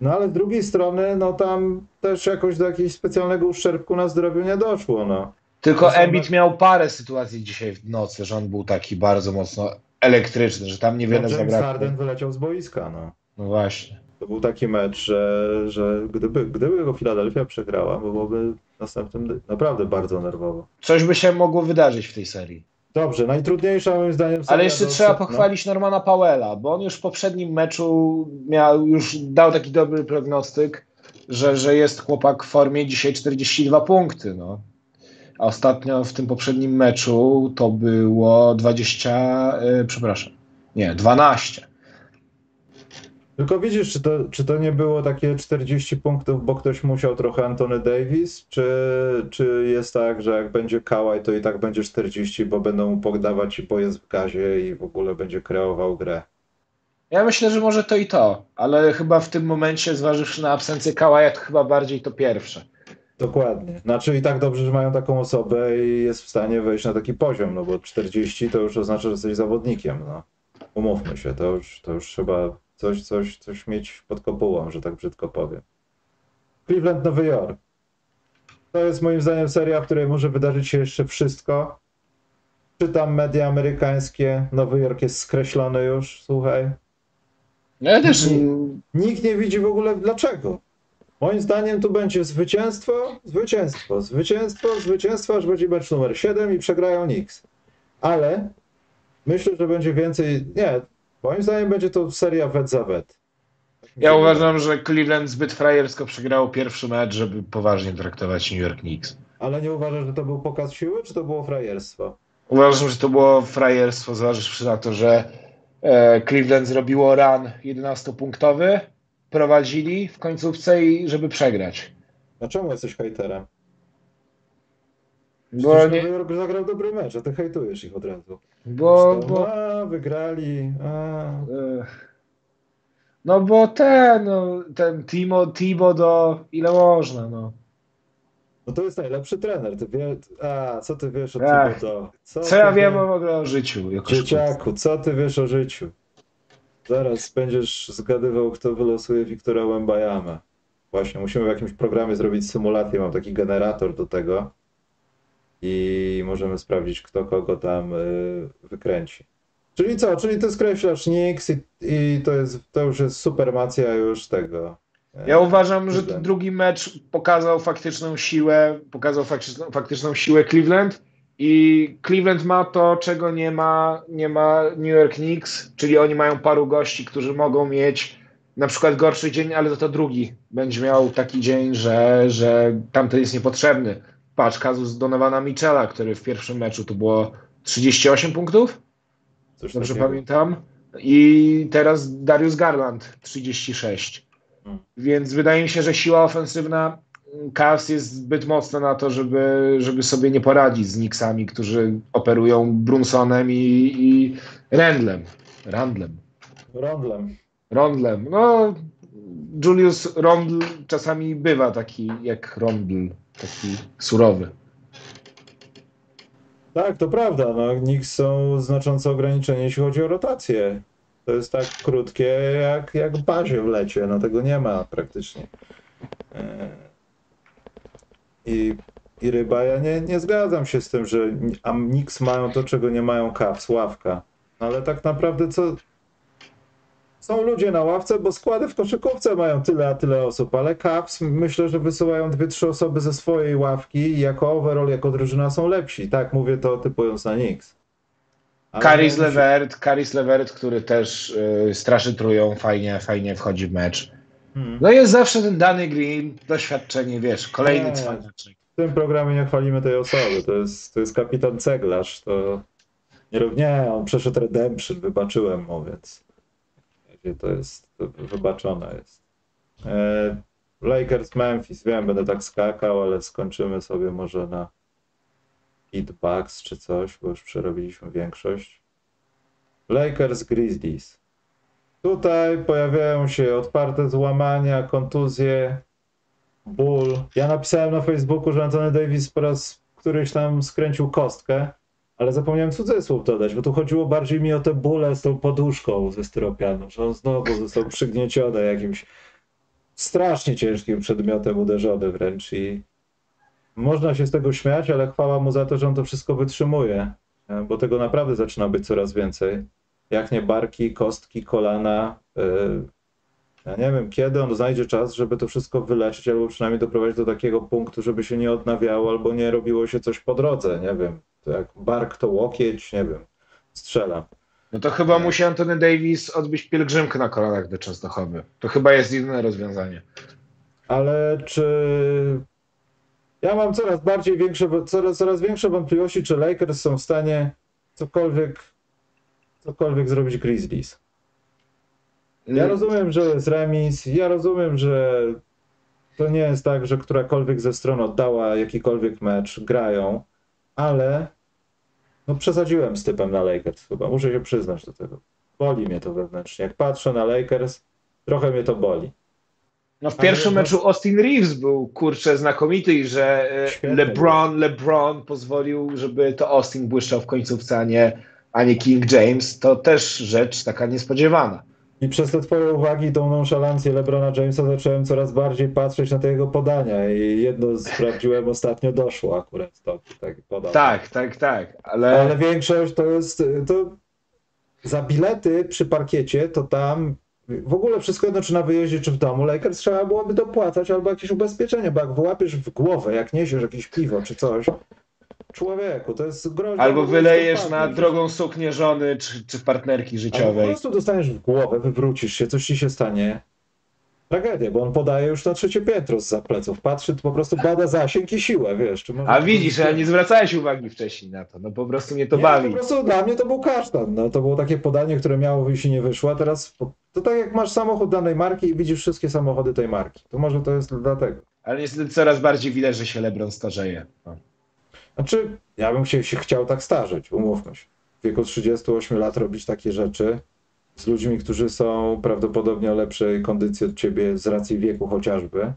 No ale z drugiej strony, no tam też jakoś do jakiegoś specjalnego uszczerbku na zdrowiu nie doszło, no. Tylko są Embiid me- miał parę sytuacji dzisiaj w nocy, że on był taki bardzo mocno elektryczny, że tam niewiele No, zabrakło. Harden wyleciał z boiska, no. No właśnie. To był taki mecz, że, że gdyby, gdyby go Philadelphia przegrała, byłoby następnym naprawdę bardzo nerwowo. Coś by się mogło wydarzyć w tej serii. Dobrze, najtrudniejsza moim zdaniem Ale jeszcze do- trzeba no. pochwalić Normana Powella, bo on już w poprzednim meczu miał, już dał taki dobry prognostyk, że, że jest chłopak w formie dzisiaj 42 punkty. No. A ostatnio w tym poprzednim meczu to było 20, yy, przepraszam, nie, 12. Tylko widzisz, czy to, czy to nie było takie 40 punktów, bo ktoś musiał trochę Antony Davis, czy, czy jest tak, że jak będzie Kałaj, to i tak będzie 40, bo będą mu podawać i jest w gazie i w ogóle będzie kreował grę. Ja myślę, że może to i to, ale chyba w tym momencie, zważywszy na absencję Kałaja, to chyba bardziej to pierwsze. Dokładnie. Znaczy i tak dobrze, że mają taką osobę i jest w stanie wejść na taki poziom, no bo 40 to już oznacza, że jesteś zawodnikiem, no. Umówmy się, to już, to już trzeba coś, coś, coś mieć pod kopułą, że tak brzydko powiem. Cleveland, Nowy Jork. To jest moim zdaniem seria, w której może wydarzyć się jeszcze wszystko. Czytam media amerykańskie, Nowy Jork jest skreślony już, słuchaj. No ja też Nikt nie widzi w ogóle dlaczego. Moim zdaniem tu będzie zwycięstwo, zwycięstwo, zwycięstwo, zwycięstwo, aż będzie mecz numer 7 i przegrają Knicks. Ale myślę, że będzie więcej. Nie, moim zdaniem będzie to seria wet za wet. Ja uważam, że Cleveland zbyt frajersko przegrał pierwszy mecz, żeby poważnie traktować New York Knicks. Ale nie uważasz, że to był pokaz siły, czy to było frajerstwo? Uważam, że to było frajerstwo, zważywszy na to, że e, Cleveland zrobiło run 11-punktowy, prowadzili w końcówce i żeby przegrać. Dlaczego jesteś hejterem? Bo, nie, Nowy Jork zagrał dobry mecz, a ty hejtujesz ich od razu. bo, Zresztą, bo, A, wygrali. A. no bo ten, no, ten Timo, Timo do, ile można, no. No to jest najlepszy trener. Ty wie... A, co ty wiesz o Ach, Thibodeau? Co ty ja wiem wiesz? w ogóle o życiu? Jako Dzieciaku, co ty wiesz o życiu? Zaraz będziesz zgadywał, kto wylosuje Wiktora Łębajamę. Właśnie, musimy w jakimś programie zrobić symulację. Mam taki generator do tego. I możemy sprawdzić, kto kogo tam y, wykręci. Czyli co? Czyli ty skreślasz Nix i, i to, jest, to już jest supermacja już tego. e, Ja uważam, że ten drugi mecz pokazał faktyczną siłę, pokazał faktyczną, faktyczną siłę Cleveland i Cleveland ma to, czego nie ma, nie ma New York Knicks, czyli oni mają paru gości, którzy mogą mieć na przykład gorszy dzień, ale to, to drugi będzie miał taki dzień, że, że tamten jest niepotrzebny. Patrz, kazus Donowana Michela, który w pierwszym meczu to było 38 punktów, Coś dobrze takiego. pamiętam, i teraz Darius Garland 36. Hmm. Więc wydaje mi się, że siła ofensywna Cavs jest zbyt mocna na to, żeby, żeby sobie nie poradzić z Knicksami, którzy operują Brunsonem i, i Randlem. Randlem. Rondlem. Rondlem. No, Julius Rondl czasami bywa taki jak Rondl, taki surowy. Tak, to prawda. No, Knicks są znacząco ograniczeni, jeśli chodzi o rotację. To jest tak krótkie jak, jak w bazie w lecie. No tego nie ma praktycznie. E, I, i ryba, ja nie, nie zgadzam się z tym, że Knicks mają to, czego nie mają Cavs, ławka. No, ale tak naprawdę co... Są ludzie na ławce, bo składy w koszykówce mają tyle, a tyle osób, ale Cavs myślę, że wysyłają dwie, trzy osoby ze swojej ławki i jako overall, jako drużyna są lepsi. Tak, mówię to typując na Knicks. Się- Levert, Caris Levert, który też y, straszy trują, fajnie, fajnie wchodzi w mecz. Hmm. No jest zawsze ten Danny Green, doświadczenie, wiesz, kolejny cwaniaczek. W tym programie nie chwalimy tej osoby. To jest, to jest kapitan ceglarz. To nie, nie, on przeszedł redemption, wybaczyłem mu, więc to jest wybaczone jest. E, Lakers Memphis, wiem, będę tak skakał, ale skończymy sobie może na Heat Bucks czy coś, bo już przerobiliśmy większość. Lakers Grizzlies. Tutaj pojawiają się otwarte złamania, kontuzje, ból. Ja napisałem na Facebooku, że Anthony Davis po raz któryś tam skręcił kostkę, ale zapomniałem cudzysłów dodać, bo tu chodziło bardziej mi o te bóle z tą poduszką ze styropianu, że on znowu został przygnieciony jakimś strasznie ciężkim przedmiotem uderzony wręcz i można się z tego śmiać, ale chwała mu za to, że on to wszystko wytrzymuje, e, bo tego naprawdę zaczyna być coraz więcej. Jak nie barki, kostki, kolana, yy, ja nie wiem, kiedy on znajdzie czas, żeby to wszystko wyleczyć, albo przynajmniej doprowadzić do takiego punktu, żeby się nie odnawiało, albo nie robiło się coś po drodze, nie wiem. To jak bark to łokieć, nie wiem. Strzelam. No to chyba musi Anthony Davis odbyć pielgrzymkę na kolanach do Częstochowy. To chyba jest jedyne rozwiązanie. Ale czy. Ja mam coraz bardziej większe, coraz, coraz większe wątpliwości, czy Lakers są w stanie cokolwiek, cokolwiek zrobić Grizzlies. Ja rozumiem, że jest remis, ja rozumiem, że to nie jest tak, że którakolwiek ze stron oddała jakikolwiek mecz, grają, ale no przesadziłem z typem na Lakers chyba, muszę się przyznać do tego. Boli mnie to wewnętrznie. Jak patrzę na Lakers, trochę mnie to boli. No w pierwszym no- meczu Austin Reeves był kurczę znakomity i że e, Świetny LeBron, LeBron pozwolił, żeby to Austin błyszczał w końcówce, a nie, a nie King James. To też rzecz taka niespodziewana. I przez te twoje uwagi i tą nonszalancję LeBrona Jamesa zacząłem coraz bardziej patrzeć na te jego podania i jedno sprawdziłem ostatnio doszło akurat to, tak podał. Tak, tak, tak. Ale, Ale większość to jest. To za bilety przy parkiecie to tam. W ogóle wszystko jedno, czy na wyjeździe, czy w domu, Lakers trzeba byłoby dopłacać albo jakieś ubezpieczenie, bo jak wyłapiesz w głowę, jak niesiesz jakieś piwo czy coś, człowieku, to jest groźba. albo wylejesz na drogą suknię żony czy, czy partnerki Albo po życiowej. prostu dostaniesz w głowę, wywrócisz się, coś ci się stanie. Tragedia, bo on podaje już na trzecie piętro z pleców. Patrzy, to po prostu bada zasięg i siłę, wiesz. A widzisz, ja nie zwracałeś uwagi wcześniej na to. No po prostu mnie to nie, bawi. Po prostu dla mnie to był kasztan. No, to było takie podanie, które miało wyjść i nie wyszło. A teraz to tak jak masz samochód danej marki i widzisz wszystkie samochody tej marki. To może to jest dlatego. Ale niestety coraz bardziej widać, że się LeBron starzeje. No. Znaczy, ja bym się, się chciał tak starzeć, umówmy się. W wieku 38 lat robić takie rzeczy z ludźmi, którzy są prawdopodobnie o lepszej kondycji od ciebie z racji wieku chociażby,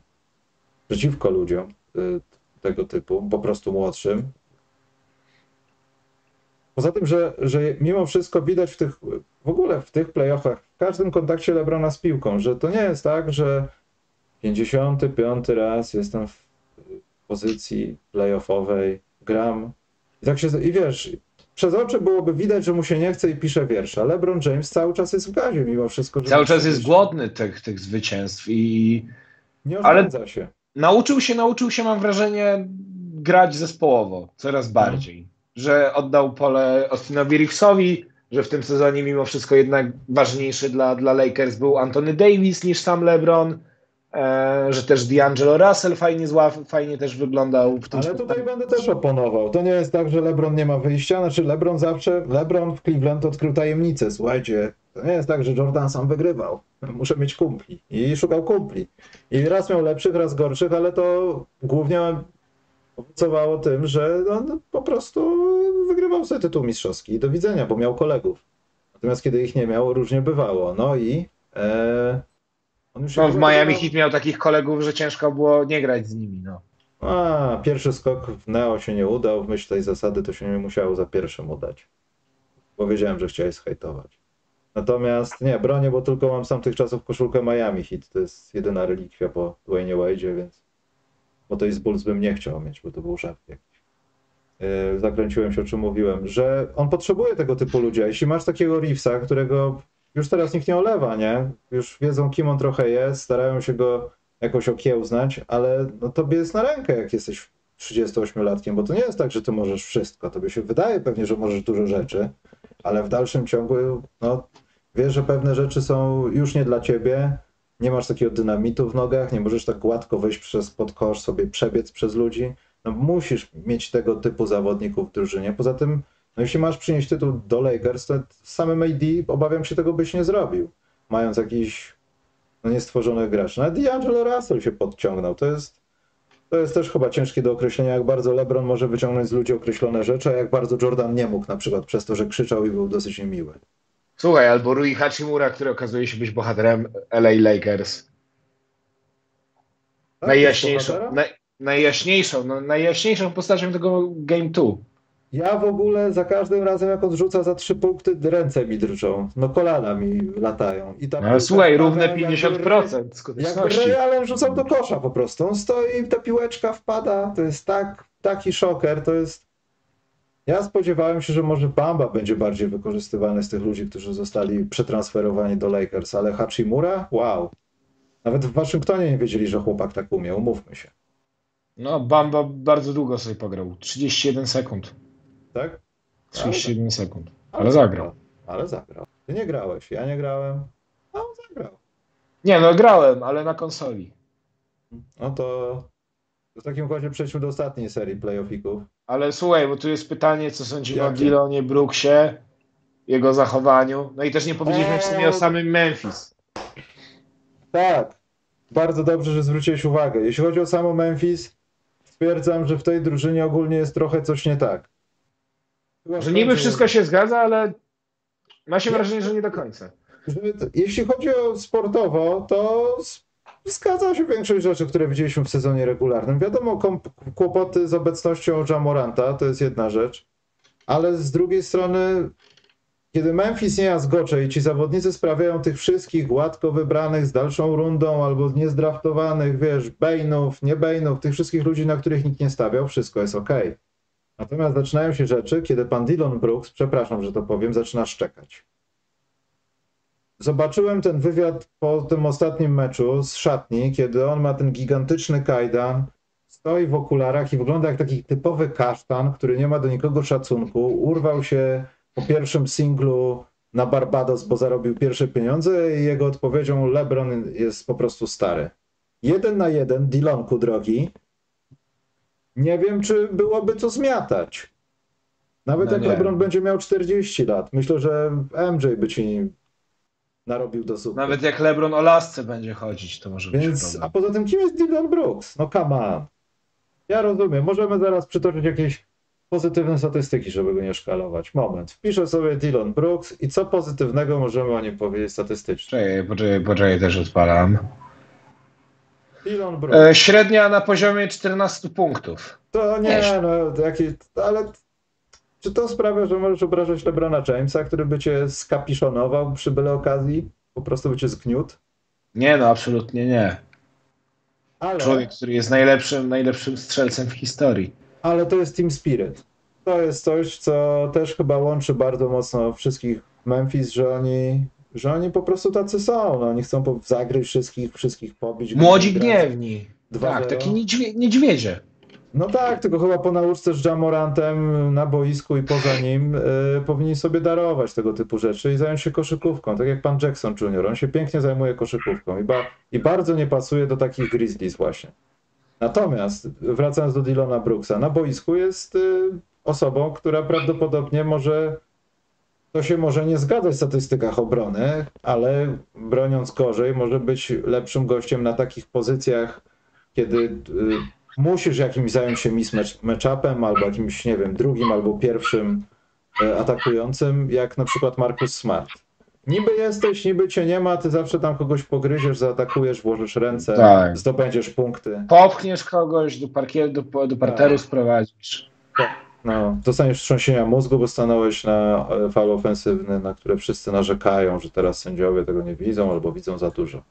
przeciwko ludziom y, tego typu, po prostu młodszym. Poza tym, że, że mimo wszystko widać w tych, w ogóle w tych playoffach, w każdym kontakcie Lebrona z piłką, że to nie jest tak, że 55 raz jestem w pozycji playoffowej, gram i tak się, i wiesz, przez oczy byłoby widać, że mu się nie chce i pisze wiersze. LeBron James cały czas jest w gazie mimo wszystko. Cały czas jest głodny tych, tych zwycięstw i Nie ale- oszczędza się. nauczył się, nauczył się, mam wrażenie, grać zespołowo coraz bardziej. Że oddał pole Austinowi Reevesowi, że w tym sezonie mimo wszystko jednak ważniejszy dla, dla Lakers był Anthony Davis niż sam LeBron, że też D'Angelo Russell fajnie, zła, fajnie też wyglądał w tym Ale spotkaniu. tutaj będę też oponował. To nie jest tak, że LeBron nie ma wyjścia. Znaczy LeBron zawsze, LeBron w Cleveland odkrył tajemnicę. Słuchajcie, to nie jest tak, że Jordan sam wygrywał. Muszę mieć kumpli. I szukał kumpli. I raz miał lepszych, raz gorszych, ale to głównie owocowało tym, że on po prostu wygrywał sobie tytuł mistrzowski. I do widzenia, bo miał kolegów. Natomiast kiedy ich nie miał, różnie bywało. No i e, No, w Miami Heat miał takich kolegów, że ciężko było nie grać z nimi. No. A, pierwszy skok w Neo się nie udał. W myśl tej zasady to się nie musiało za pierwszym udać. Bo wiedziałem, że chciałeś zhejtować. Natomiast nie, bronię, bo tylko mam z tamtych czasów koszulkę Miami Heat. To jest jedyna relikwia po Dwayne Wade'zie, więc... Bo to i z Bulls bym nie chciał mieć, bo to był żart jakiś. Yy, zakręciłem się, o czym mówiłem, że on potrzebuje tego typu ludzi. A jeśli masz takiego Reevesa, którego już teraz nikt nie olewa, nie? Już wiedzą, kim on trochę jest, starają się go jakoś okiełznać, ale no tobie jest na rękę, jak jesteś 38-latkiem, bo to nie jest tak, że ty możesz wszystko. Tobie się wydaje pewnie, że możesz dużo rzeczy, ale w dalszym ciągu no, wiesz, że pewne rzeczy są już nie dla ciebie, nie masz takiego dynamitu w nogach, nie możesz tak gładko wejść przez pod kosz, sobie przebiec przez ludzi. No, musisz mieć tego typu zawodników w drużynie. Poza tym, no, jeśli masz przynieść tytuł do Lakers, to samym AD obawiam się tego byś nie zrobił. Mając jakiś no, niestworzonych graczy. Nawet D'Angelo Russell się podciągnął. To jest, to jest też chyba ciężkie do określenia, jak bardzo LeBron może wyciągnąć z ludzi określone rzeczy, a jak bardzo Jordan nie mógł, na przykład przez to, że krzyczał i był dosyć niemiły. Słuchaj, albo Rui Hachimura, który okazuje się być bohaterem LA Lakers. Tak, najjaśniejszą, naj, najjaśniejszą, no, najjaśniejszą postacią tego Game 2. Ja w ogóle za każdym razem, jak on rzuca za trzy punkty, ręce mi drżą. No kolana mi latają. I ta No, słuchaj, wpada, równe jakby 50% Jakby skuteczności. Realem rzucał do kosza po prostu. On stoi, ta piłeczka wpada. To jest tak, taki szoker. To jest. Ja spodziewałem się, że może Bamba będzie bardziej wykorzystywany z tych ludzi, którzy zostali przetransferowani do Lakers, ale Hachimura? Wow. Nawet w Waszyngtonie nie wiedzieli, że chłopak tak umie, umówmy się. No, Bamba bardzo długo sobie pograł. 31 sekund. Tak? 31 sekund. Ale zagrał. Ale zagrał. Ty nie grałeś, ja nie grałem, a on zagrał. Nie, no grałem, ale na konsoli. No to w takim układzie przejdźmy do ostatniej serii playoffików. Ale słuchaj, bo tu jest pytanie, co sądzimy o Jakie? Dilonie Brooksie, jego zachowaniu. No i też nie powiedzieliśmy w sumie o Eee. samym Memphis. Tak, bardzo dobrze, że zwróciłeś uwagę. Jeśli chodzi o samo Memphis, stwierdzam, że w tej drużynie ogólnie jest trochę coś nie tak. Że niby wszystko się zgadza, ale ma się Nie. wrażenie, że nie do końca. Jeśli chodzi o sportowo, to zgadza się większość rzeczy, które widzieliśmy w sezonie regularnym. Wiadomo, kłopoty z obecnością Jamoranta to jest jedna rzecz, ale z drugiej strony, kiedy Memphis nie jazgocze i ci zawodnicy sprawiają tych wszystkich gładko wybranych z dalszą rundą albo niezdraftowanych, wiesz, Bainów, nie Bainów, tych wszystkich ludzi, na których nikt nie stawiał, wszystko jest ok. Natomiast zaczynają się rzeczy, kiedy pan Dillon Brooks, przepraszam, że to powiem, zaczyna szczekać. Zobaczyłem ten wywiad po tym ostatnim meczu z szatni, kiedy on ma ten gigantyczny kajdan, stoi w okularach i wygląda jak taki typowy kasztan, który nie ma do nikogo szacunku. Urwał się po pierwszym singlu na Barbados, bo zarobił pierwsze pieniądze i jego odpowiedzią LeBron jest po prostu stary. Jeden na jeden, Dilonku drogi, nie wiem, czy byłoby co zmiatać. Nawet No jak nie. LeBron będzie miał 40 lat, myślę, że MJ by ci narobił do zupy. Nawet jak LeBron o lasce będzie chodzić, to może być Więc, a problem. poza tym, kim jest Dylan Brooks? No come on. Ja rozumiem, możemy zaraz przytoczyć jakieś pozytywne statystyki, żeby go nie szkalować. Moment. Wpiszę sobie Dylan Brooks i co pozytywnego możemy o nim powiedzieć statystycznie. Poczekaj, poczekaj, poczekaj też odpalam. Brooks. E, średnia na poziomie 14 punktów. To nie, Wiesz. no, jaki, ale czy to sprawia, że możesz obrażać LeBrona Jamesa, który by cię skapiszonował przy byle okazji? Po prostu by cię zgniótł? Nie no, absolutnie nie. Ale, Człowiek, który jest najlepszym, najlepszym strzelcem w historii. ale to jest Team Spirit. To jest coś, co też chyba łączy bardzo mocno wszystkich Memphis, że oni, że oni po prostu tacy są. No, oni chcą zagryźć wszystkich, wszystkich pobić. Młodzi gniewni. 2-0. Tak, taki niedźwie, niedźwiedzie. No tak, tylko chyba po nauczce z Jamorantem na boisku i poza nim y, powinni sobie darować tego typu rzeczy i zająć się koszykówką, tak jak pan Jackson Jr. On się pięknie zajmuje koszykówką i, ba, i bardzo nie pasuje do takich Grizzlies właśnie. Natomiast wracając do Dylona Brooksa, na boisku jest y, osobą, która prawdopodobnie może to się może nie zgadzać w statystykach obrony, ale broniąc gorzej, może być lepszym gościem na takich pozycjach, kiedy y, musisz jakimś zająć się mismatch-upem, albo jakimś, nie wiem, drugim albo pierwszym e, atakującym, jak na przykład Marcus Smart. Niby jesteś, niby cię nie ma, ty zawsze tam kogoś pogryziesz, zaatakujesz, włożysz ręce, Tak. zdobędziesz punkty. Popchniesz kogoś, do, do, do parteru sprowadzisz. No, dostaniesz wstrząsienia mózgu, bo stanąłeś na e, faul ofensywny, na które wszyscy narzekają, że teraz sędziowie tego nie widzą albo widzą za dużo.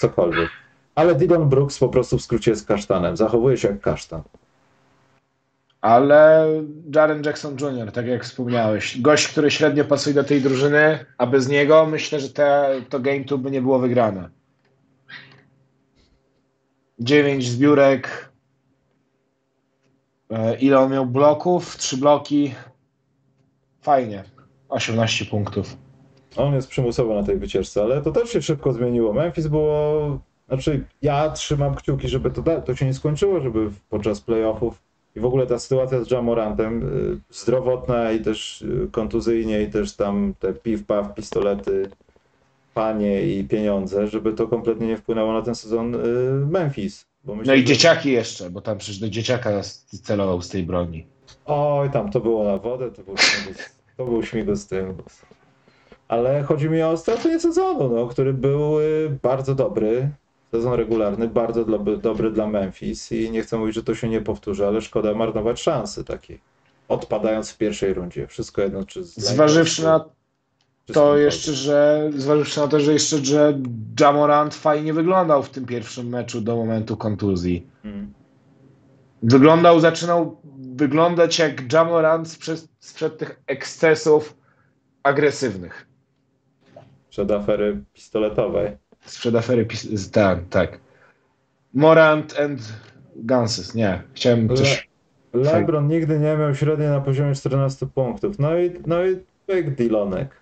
Cokolwiek. Ale Dylan Brooks po prostu w skrócie jest kasztanem. Zachowuje się jak kasztan. Ale Jaren Jackson Jr., tak jak wspomniałeś, gość, który średnio pasuje do tej drużyny, a bez niego myślę, że te, to game tu by nie było wygrane. 9 zbiórek. E, Ile on miał bloków? 3 bloki. Fajnie. 18 punktów. On jest przymusowo na tej wycieczce, ale to też się szybko zmieniło. Memphis było. Znaczy, ja trzymam kciuki, żeby to, to się nie skończyło, żeby podczas playoffów i w ogóle ta sytuacja z Jamorantem y, zdrowotna i też y, kontuzyjnie, i też tam te piw-paw, pistolety, panie i pieniądze, żeby to kompletnie nie wpłynęło na ten sezon y, Memphis. Myślę, No i że- dzieciaki jeszcze, bo tam przecież do dzieciaka celował z tej broni. Oj, tam to było na wodę, to był śmigus, to był śmigus tyngus. Ale chodzi mi o ostatnie sezonu, no, który był y, bardzo dobry. Sezon regularny, bardzo dobry dla Memphis i nie chcę mówić, że to się nie powtórzy, ale szkoda marnować szansy takiej. Odpadając w pierwszej rundzie. Wszystko jedno, czy Zważywszy na to jeszcze, że zważywszy na to, że jeszcze, że Jamorant fajnie wyglądał w tym pierwszym meczu do momentu kontuzji. Mm. Wyglądał, zaczynał wyglądać jak Jamorant sprzed, sprzed tych ekscesów agresywnych. Przed afery pistoletowej. Sprzed afery pis- tak, tak. Morant and Ganses, nie. Chciałem coś... LeBron nigdy nie miał średniej na poziomie 14 punktów. No i, no i Big Dilonek.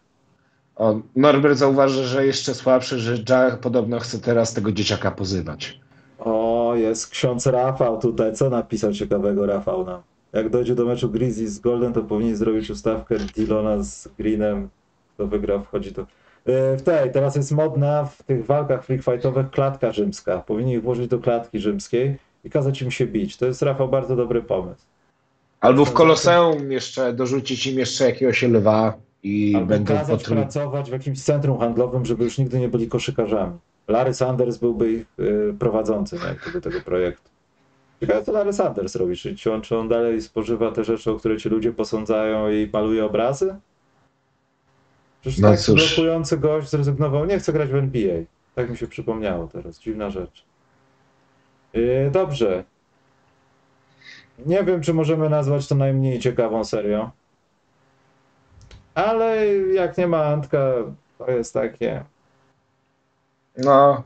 O, Norbert zauważy, że jeszcze słabszy, że Ja podobno chce teraz tego dzieciaka pozywać. O, jest ksiądz Rafał tutaj. Co napisał ciekawego Rafał nam? Jak dojdzie do meczu Grizzlies z Golden, to powinni zrobić ustawkę Dylona z Greenem. Kto wygra, wchodzi to. Yy, W tej, teraz jest modna w tych walkach freak fightowych klatka rzymska. Powinni ich włożyć do klatki rzymskiej i kazać im się bić. To jest, Rafał, bardzo dobry pomysł. Albo w Koloseum jeszcze dorzucić im jeszcze jakiegoś lwa i Albo będą kazać pracować w jakimś centrum handlowym, żeby już nigdy nie byli koszykarzami. Larry Sanders byłby ich yy, prowadzącym jakby do tego projektu. Ciekawe, co Larry Sanders robi. Czy, czy, on, czy on dalej spożywa te rzeczy, o które ci ludzie posądzają i maluje obrazy? Przecież No tak cóż. blokujący gość zrezygnował. Nie chce grać w NBA. Tak mi się przypomniało teraz. Dziwna rzecz. Yy, dobrze. Nie wiem, czy możemy nazwać to najmniej ciekawą serią. Ale jak nie ma Antka, to jest takie. No.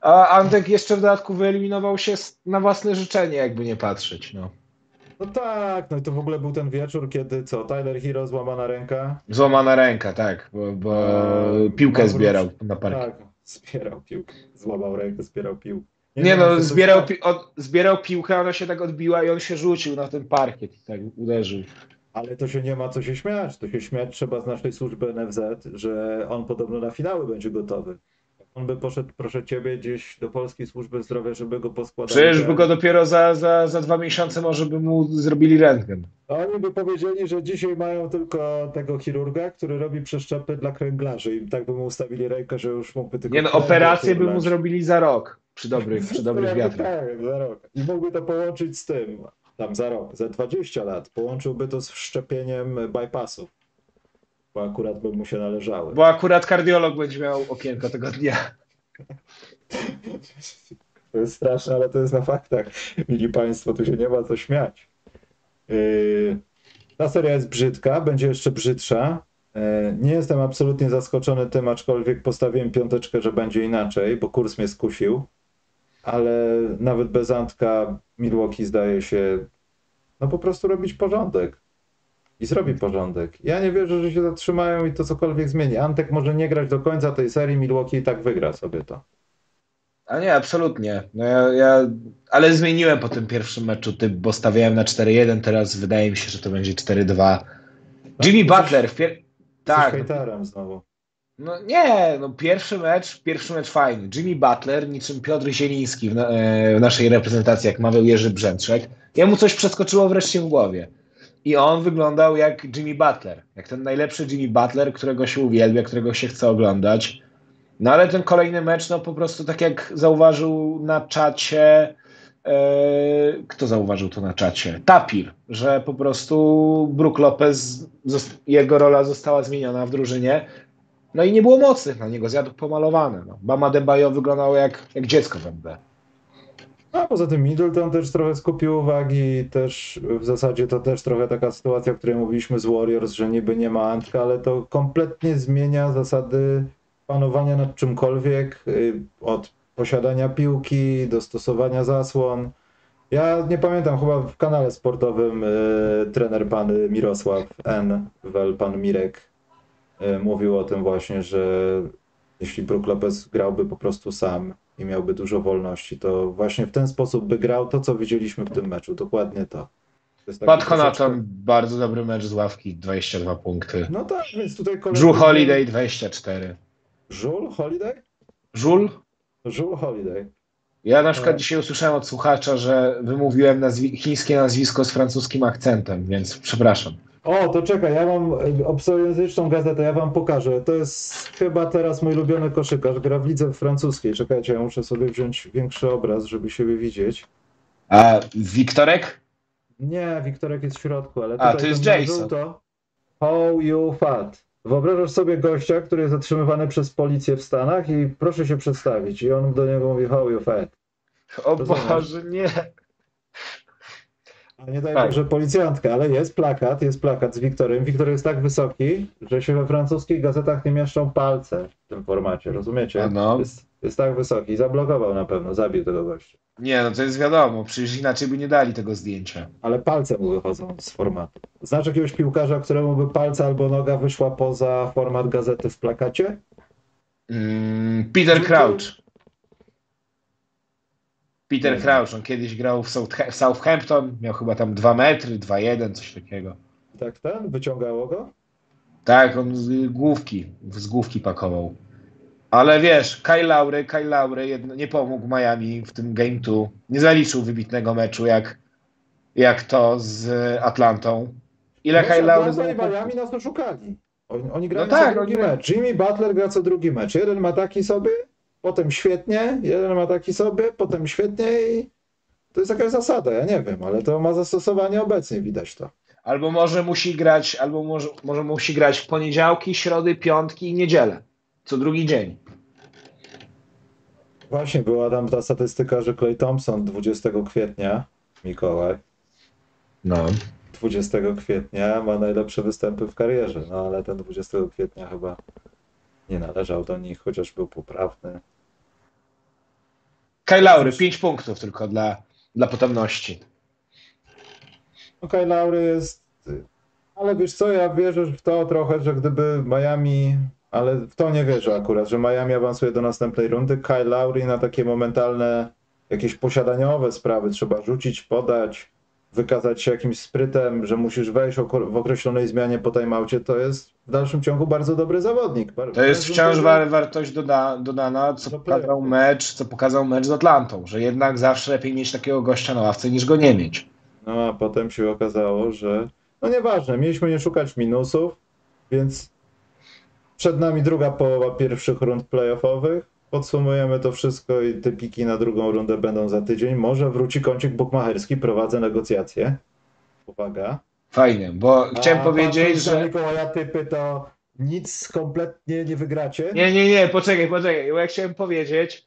A Antek jeszcze w dodatku wyeliminował się na własne życzenie, jakby nie patrzeć. No. No tak, no i to w ogóle był ten wieczór, kiedy co, Tyler Hero złamana ręka. Złamana ręka, tak, bo, bo piłkę zbierał na park. Tak, zbierał piłkę. Złamał rękę, zbierał piłkę. Nie wiem, no, zbierał, jest- pi- od, zbierał piłkę, ona się tak odbiła i on się rzucił na ten parkiet i tak uderzył. Ale to się nie ma co się śmiać. To się śmiać trzeba z naszej służby NFZ, że on podobno na finały będzie gotowy. On by poszedł, proszę ciebie, gdzieś do Polskiej Służby Zdrowia, żeby go poskładali. Przecież by go dopiero za, za, za dwa miesiące może by mu zrobili rentgen. Oni by powiedzieli, że dzisiaj mają tylko tego chirurga, który robi przeszczepy dla kręglarzy i tak by mu ustawili rękę, że już mógłby tylko Nie no, operację by mu zrobili za rok. Przy dobrych, przy dobrych wiatrach. Tak, za rok. I mógłby to połączyć z tym, tam za rok, za 20 lat. Połączyłby to z wszczepieniem bypassów, bo akurat by mu się należały. Bo akurat kardiolog będzie miał okienko tego dnia. To jest straszne, ale to jest na faktach. Mili Państwo, tu się nie ma co śmiać. Yy, Ta seria jest brzydka, będzie jeszcze brzydsza. Yy, Nie jestem absolutnie zaskoczony tym, aczkolwiek postawiłem piąteczkę, że będzie inaczej, bo kurs mnie skusił. Ale nawet bez Antka Milwaukee zdaje się no po prostu robić porządek. I zrobi porządek. Ja nie wierzę, że się zatrzymają i to cokolwiek zmieni. Antek może nie grać do końca tej serii, Milwaukee i tak wygra sobie to. A nie, absolutnie. No ja, ja, ale zmieniłem po tym pierwszym meczu typ, bo stawiałem na 4-1, teraz wydaje mi się, że to będzie 4-2. Jimmy Jesteś- Butler w pier... Tak. Hejterem znowu. No nie, no pierwszy mecz, pierwszy mecz fajny. Jimmy Butler, niczym Piotr Zieliński w, na, e, w naszej reprezentacji, jak mawiał Jerzy Brzęczek, jemu coś przeskoczyło wreszcie w głowie. I on wyglądał jak Jimmy Butler, jak ten najlepszy Jimmy Butler, którego się uwielbia, którego się chce oglądać. No ale ten kolejny mecz, no po prostu tak jak zauważył na czacie, e, kto zauważył to na czacie? Tapir, że po prostu Brook Lopez, jego rola została zmieniona w drużynie. No i nie było mocnych na niego, zjadł pomalowane. No. Bama Debajo wyglądał jak, jak dziecko w MB. A poza tym Middleton też trochę skupił uwagi, też w zasadzie to też trochę taka sytuacja, o której mówiliśmy z Warriors, że niby nie ma Antka, ale to kompletnie zmienia zasady panowania nad czymkolwiek, y, od posiadania piłki do stosowania zasłon. Ja nie pamiętam, chyba w kanale sportowym y, trener pan Mirosław N. Wel, pan Mirek mówił o tym właśnie, że jeśli Brook Lopez grałby po prostu sam i miałby dużo wolności, to właśnie w ten sposób by grał to, co widzieliśmy w tym meczu. Dokładnie to. Pat Connaughton, bardzo dobry mecz z ławki, 22 punkty. No tak, więc tutaj kolejny... Drew Holiday, 24. Żul Holiday? Żul? Żul Holiday. Ja na przykład Tak. dzisiaj usłyszałem od słuchacza, że wymówiłem nazwi- chińskie nazwisko z francuskim akcentem, więc przepraszam. O, to czekaj, ja mam e, obcojęzyczną gazetę, ja wam pokażę. To jest chyba teraz mój ulubiony koszykarz, gra w lidze francuskiej. Czekajcie, ja muszę sobie wziąć większy obraz, żeby siebie widzieć. A Wiktorek? Nie, Wiktorek jest w środku, ale A, to jest Jason. żółto. How you fat. Wyobrażasz sobie gościa, który jest zatrzymywany przez policję w Stanach i proszę się przedstawić. I on do niego mówi how you fat. O Rozumiesz. Boże, nie. A nie daj Tak. Boże policjantka, ale jest plakat, jest plakat z Wiktorem. Wiktor jest tak wysoki, że się we francuskich gazetach nie mieszczą palce w tym formacie, rozumiecie? No. Jest, jest tak wysoki. Zablokował na pewno, zabił tego gościa. Nie, no to jest wiadomo, przecież inaczej by nie dali tego zdjęcia. Ale palce mu wychodzą z formatu. Znasz jakiegoś piłkarza, któremu by palce albo noga wyszła poza format gazety w plakacie? Mm, Peter Crouch. Peter Crouch, on kiedyś grał w, South- w Southampton, miał chyba tam 2 metry, 2,1, coś takiego. Tak ten? Wyciągało go? Tak, on z główki, z główki pakował. Ale wiesz, Kyle Lowry, Kyle Lowry jedno, nie pomógł Miami w tym Game 2. Nie zaliczył wybitnego meczu jak, jak to z Atlantą. Ile No, Kyle Lowry Atlanta i Miami nas oszukali. Oni, oni grają No tak, co drugi mecz. Jimmy Butler gra co drugi mecz. Jeden ma taki sobie, potem świetnie, jeden ma taki sobie, potem świetnie i to jest jakaś zasada, ja nie wiem, ale to ma zastosowanie obecnie, widać to. Albo może musi grać, albo może, może musi grać w poniedziałki, środy, piątki i niedzielę. Co drugi dzień. Właśnie była tam ta statystyka, że Clay Thompson 20 kwietnia, Mikołaj, No. 20 kwietnia ma najlepsze występy w karierze, no ale ten 20 kwietnia chyba nie należał do nich, chociaż był poprawny. Kyle Lowry, 5 punktów tylko dla, dla potomności. Okej, Laury jest. Ale wiesz co, ja wierzę w to trochę, że gdyby Miami. Ale w to nie wierzę akurat, że Miami awansuje do następnej rundy. Kyle Lowry na takie momentalne, jakieś posiadaniowe sprawy trzeba rzucić, podać. Wykazać się jakimś sprytem, że musisz wejść w określonej zmianie po timeoutie, to jest w dalszym ciągu bardzo dobry zawodnik. To jest wciąż dobry- wa- wartość doda, dodana, co Do pokazał mecz, co pokazał mecz z Atlantą, że jednak zawsze lepiej mieć takiego gościa na ławce niż go nie mieć. No a potem się okazało, że no nieważne, mieliśmy nie szukać minusów, więc przed nami druga połowa pierwszych rund playoffowych. Podsumujemy to wszystko i te piki na drugą rundę będą za tydzień. Może wróci kącik bukmacherski, prowadzę negocjacje. Uwaga. Fajnie, bo chciałem A powiedzieć, że... Mikołaja typy to nic kompletnie nie wygracie. Nie, nie, nie, poczekaj, poczekaj, bo ja chciałem powiedzieć,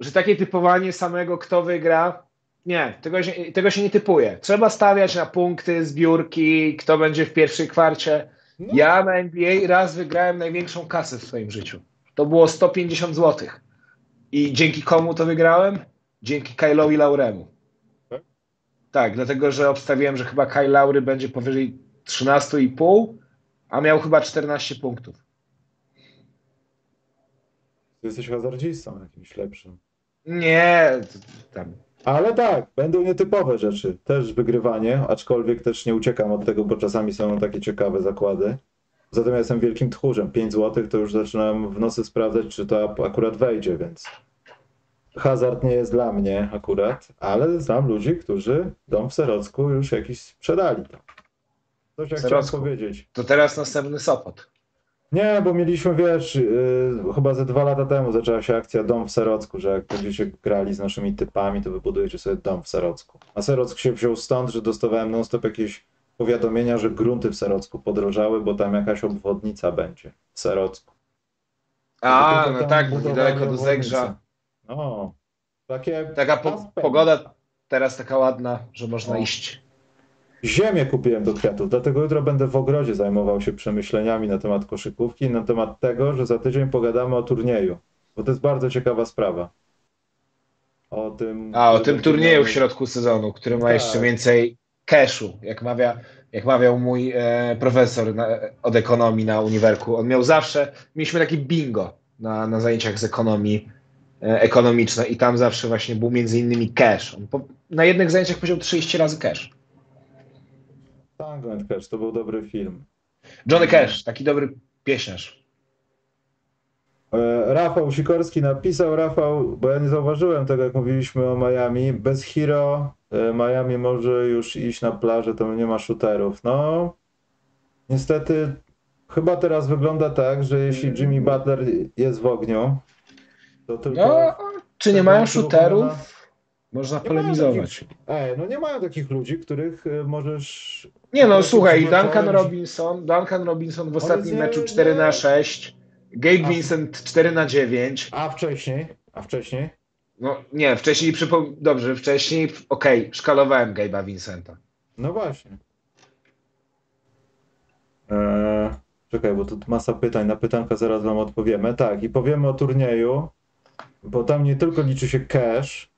że takie typowanie samego, kto wygra, nie, tego się, tego się nie typuje. Trzeba stawiać na punkty, zbiórki, kto będzie w pierwszej kwarcie. No, Ja na NBA raz wygrałem największą kasę w swoim życiu. To było 150 zł. I dzięki komu to wygrałem? Dzięki Kyle'owi Lauremu. Tak? Tak, dlatego że obstawiłem, że chyba Kyle Laury będzie powyżej 13,5, a miał chyba 14 punktów. Ty jesteś hazardzistą jakimś lepszym. Nie, tam. Ale tak, będą nietypowe rzeczy. Też wygrywanie, aczkolwiek też nie uciekam od tego, bo czasami są takie ciekawe zakłady. Zatem ja jestem wielkim tchórzem. 5 zł to już zaczynam w nocy sprawdzać, czy to akurat wejdzie, więc hazard nie jest dla mnie akurat, ale znam ludzi, którzy dom w Serocku już jakiś sprzedali. Coś ja chciałem powiedzieć. To teraz następny Sopot. Nie, bo mieliśmy, wiesz, yy, chyba ze dwa lata temu zaczęła się akcja Dom w Serocku, że jak będziecie grali z naszymi typami, to wybudujecie sobie dom w Serocku. A Serock się wziął stąd, że dostawałem non-stop jakieś powiadomienia, że grunty w Serocku podrożały, bo tam jakaś obwodnica będzie w Serocku. A, no tak, bo niedaleko do. Zegrza. No, takie Taka po, pogoda teraz taka ładna, że można O. iść. Ziemię kupiłem do kwiatów, dlatego jutro będę w ogrodzie zajmował się przemyśleniami na temat koszykówki na temat tego, że za tydzień pogadamy o turnieju, bo to jest bardzo ciekawa sprawa. O tym. A, o tym turnieju w środku sezonu, który ma Tak. jeszcze więcej cashu, jak, mawia, jak mawiał mój e, profesor na, od ekonomii na uniwerku. On miał zawsze, mieliśmy taki bingo na, na zajęciach z ekonomii e, ekonomicznej i tam zawsze właśnie był między innymi cash. On po, na jednych zajęciach powiedział 30 razy cash. Tango Cash, to był dobry film. Johnny Cash, taki dobry pieśniarz. E, Rafał Sikorski napisał, Rafał, bo ja nie zauważyłem tego, jak mówiliśmy o Miami. Bez Hero e, Miami może już iść na plażę, to nie ma shooterów. No, niestety, chyba teraz wygląda tak, że jeśli Jimmy Butler jest w ogniu, to tylko. No, czy nie mają shooterów? Można Nie mają polemizować. takich- Ej, no nie mają takich ludzi, których e, możesz. Nie no, słuchaj, Duncan Robinson, Duncan Robinson w ostatnim meczu 4 na nie- 6, Gabe A- Vincent 4 na 9. A wcześniej, a wcześniej. No nie, wcześniej przypom... dobrze, wcześniej okej, szkalowałem Gabe'a Vincenta. No właśnie. Eee, czekaj, bo tu masa pytań. Na pytanka zaraz wam odpowiemy. Tak, i powiemy o turnieju, bo tam nie tylko liczy się cash,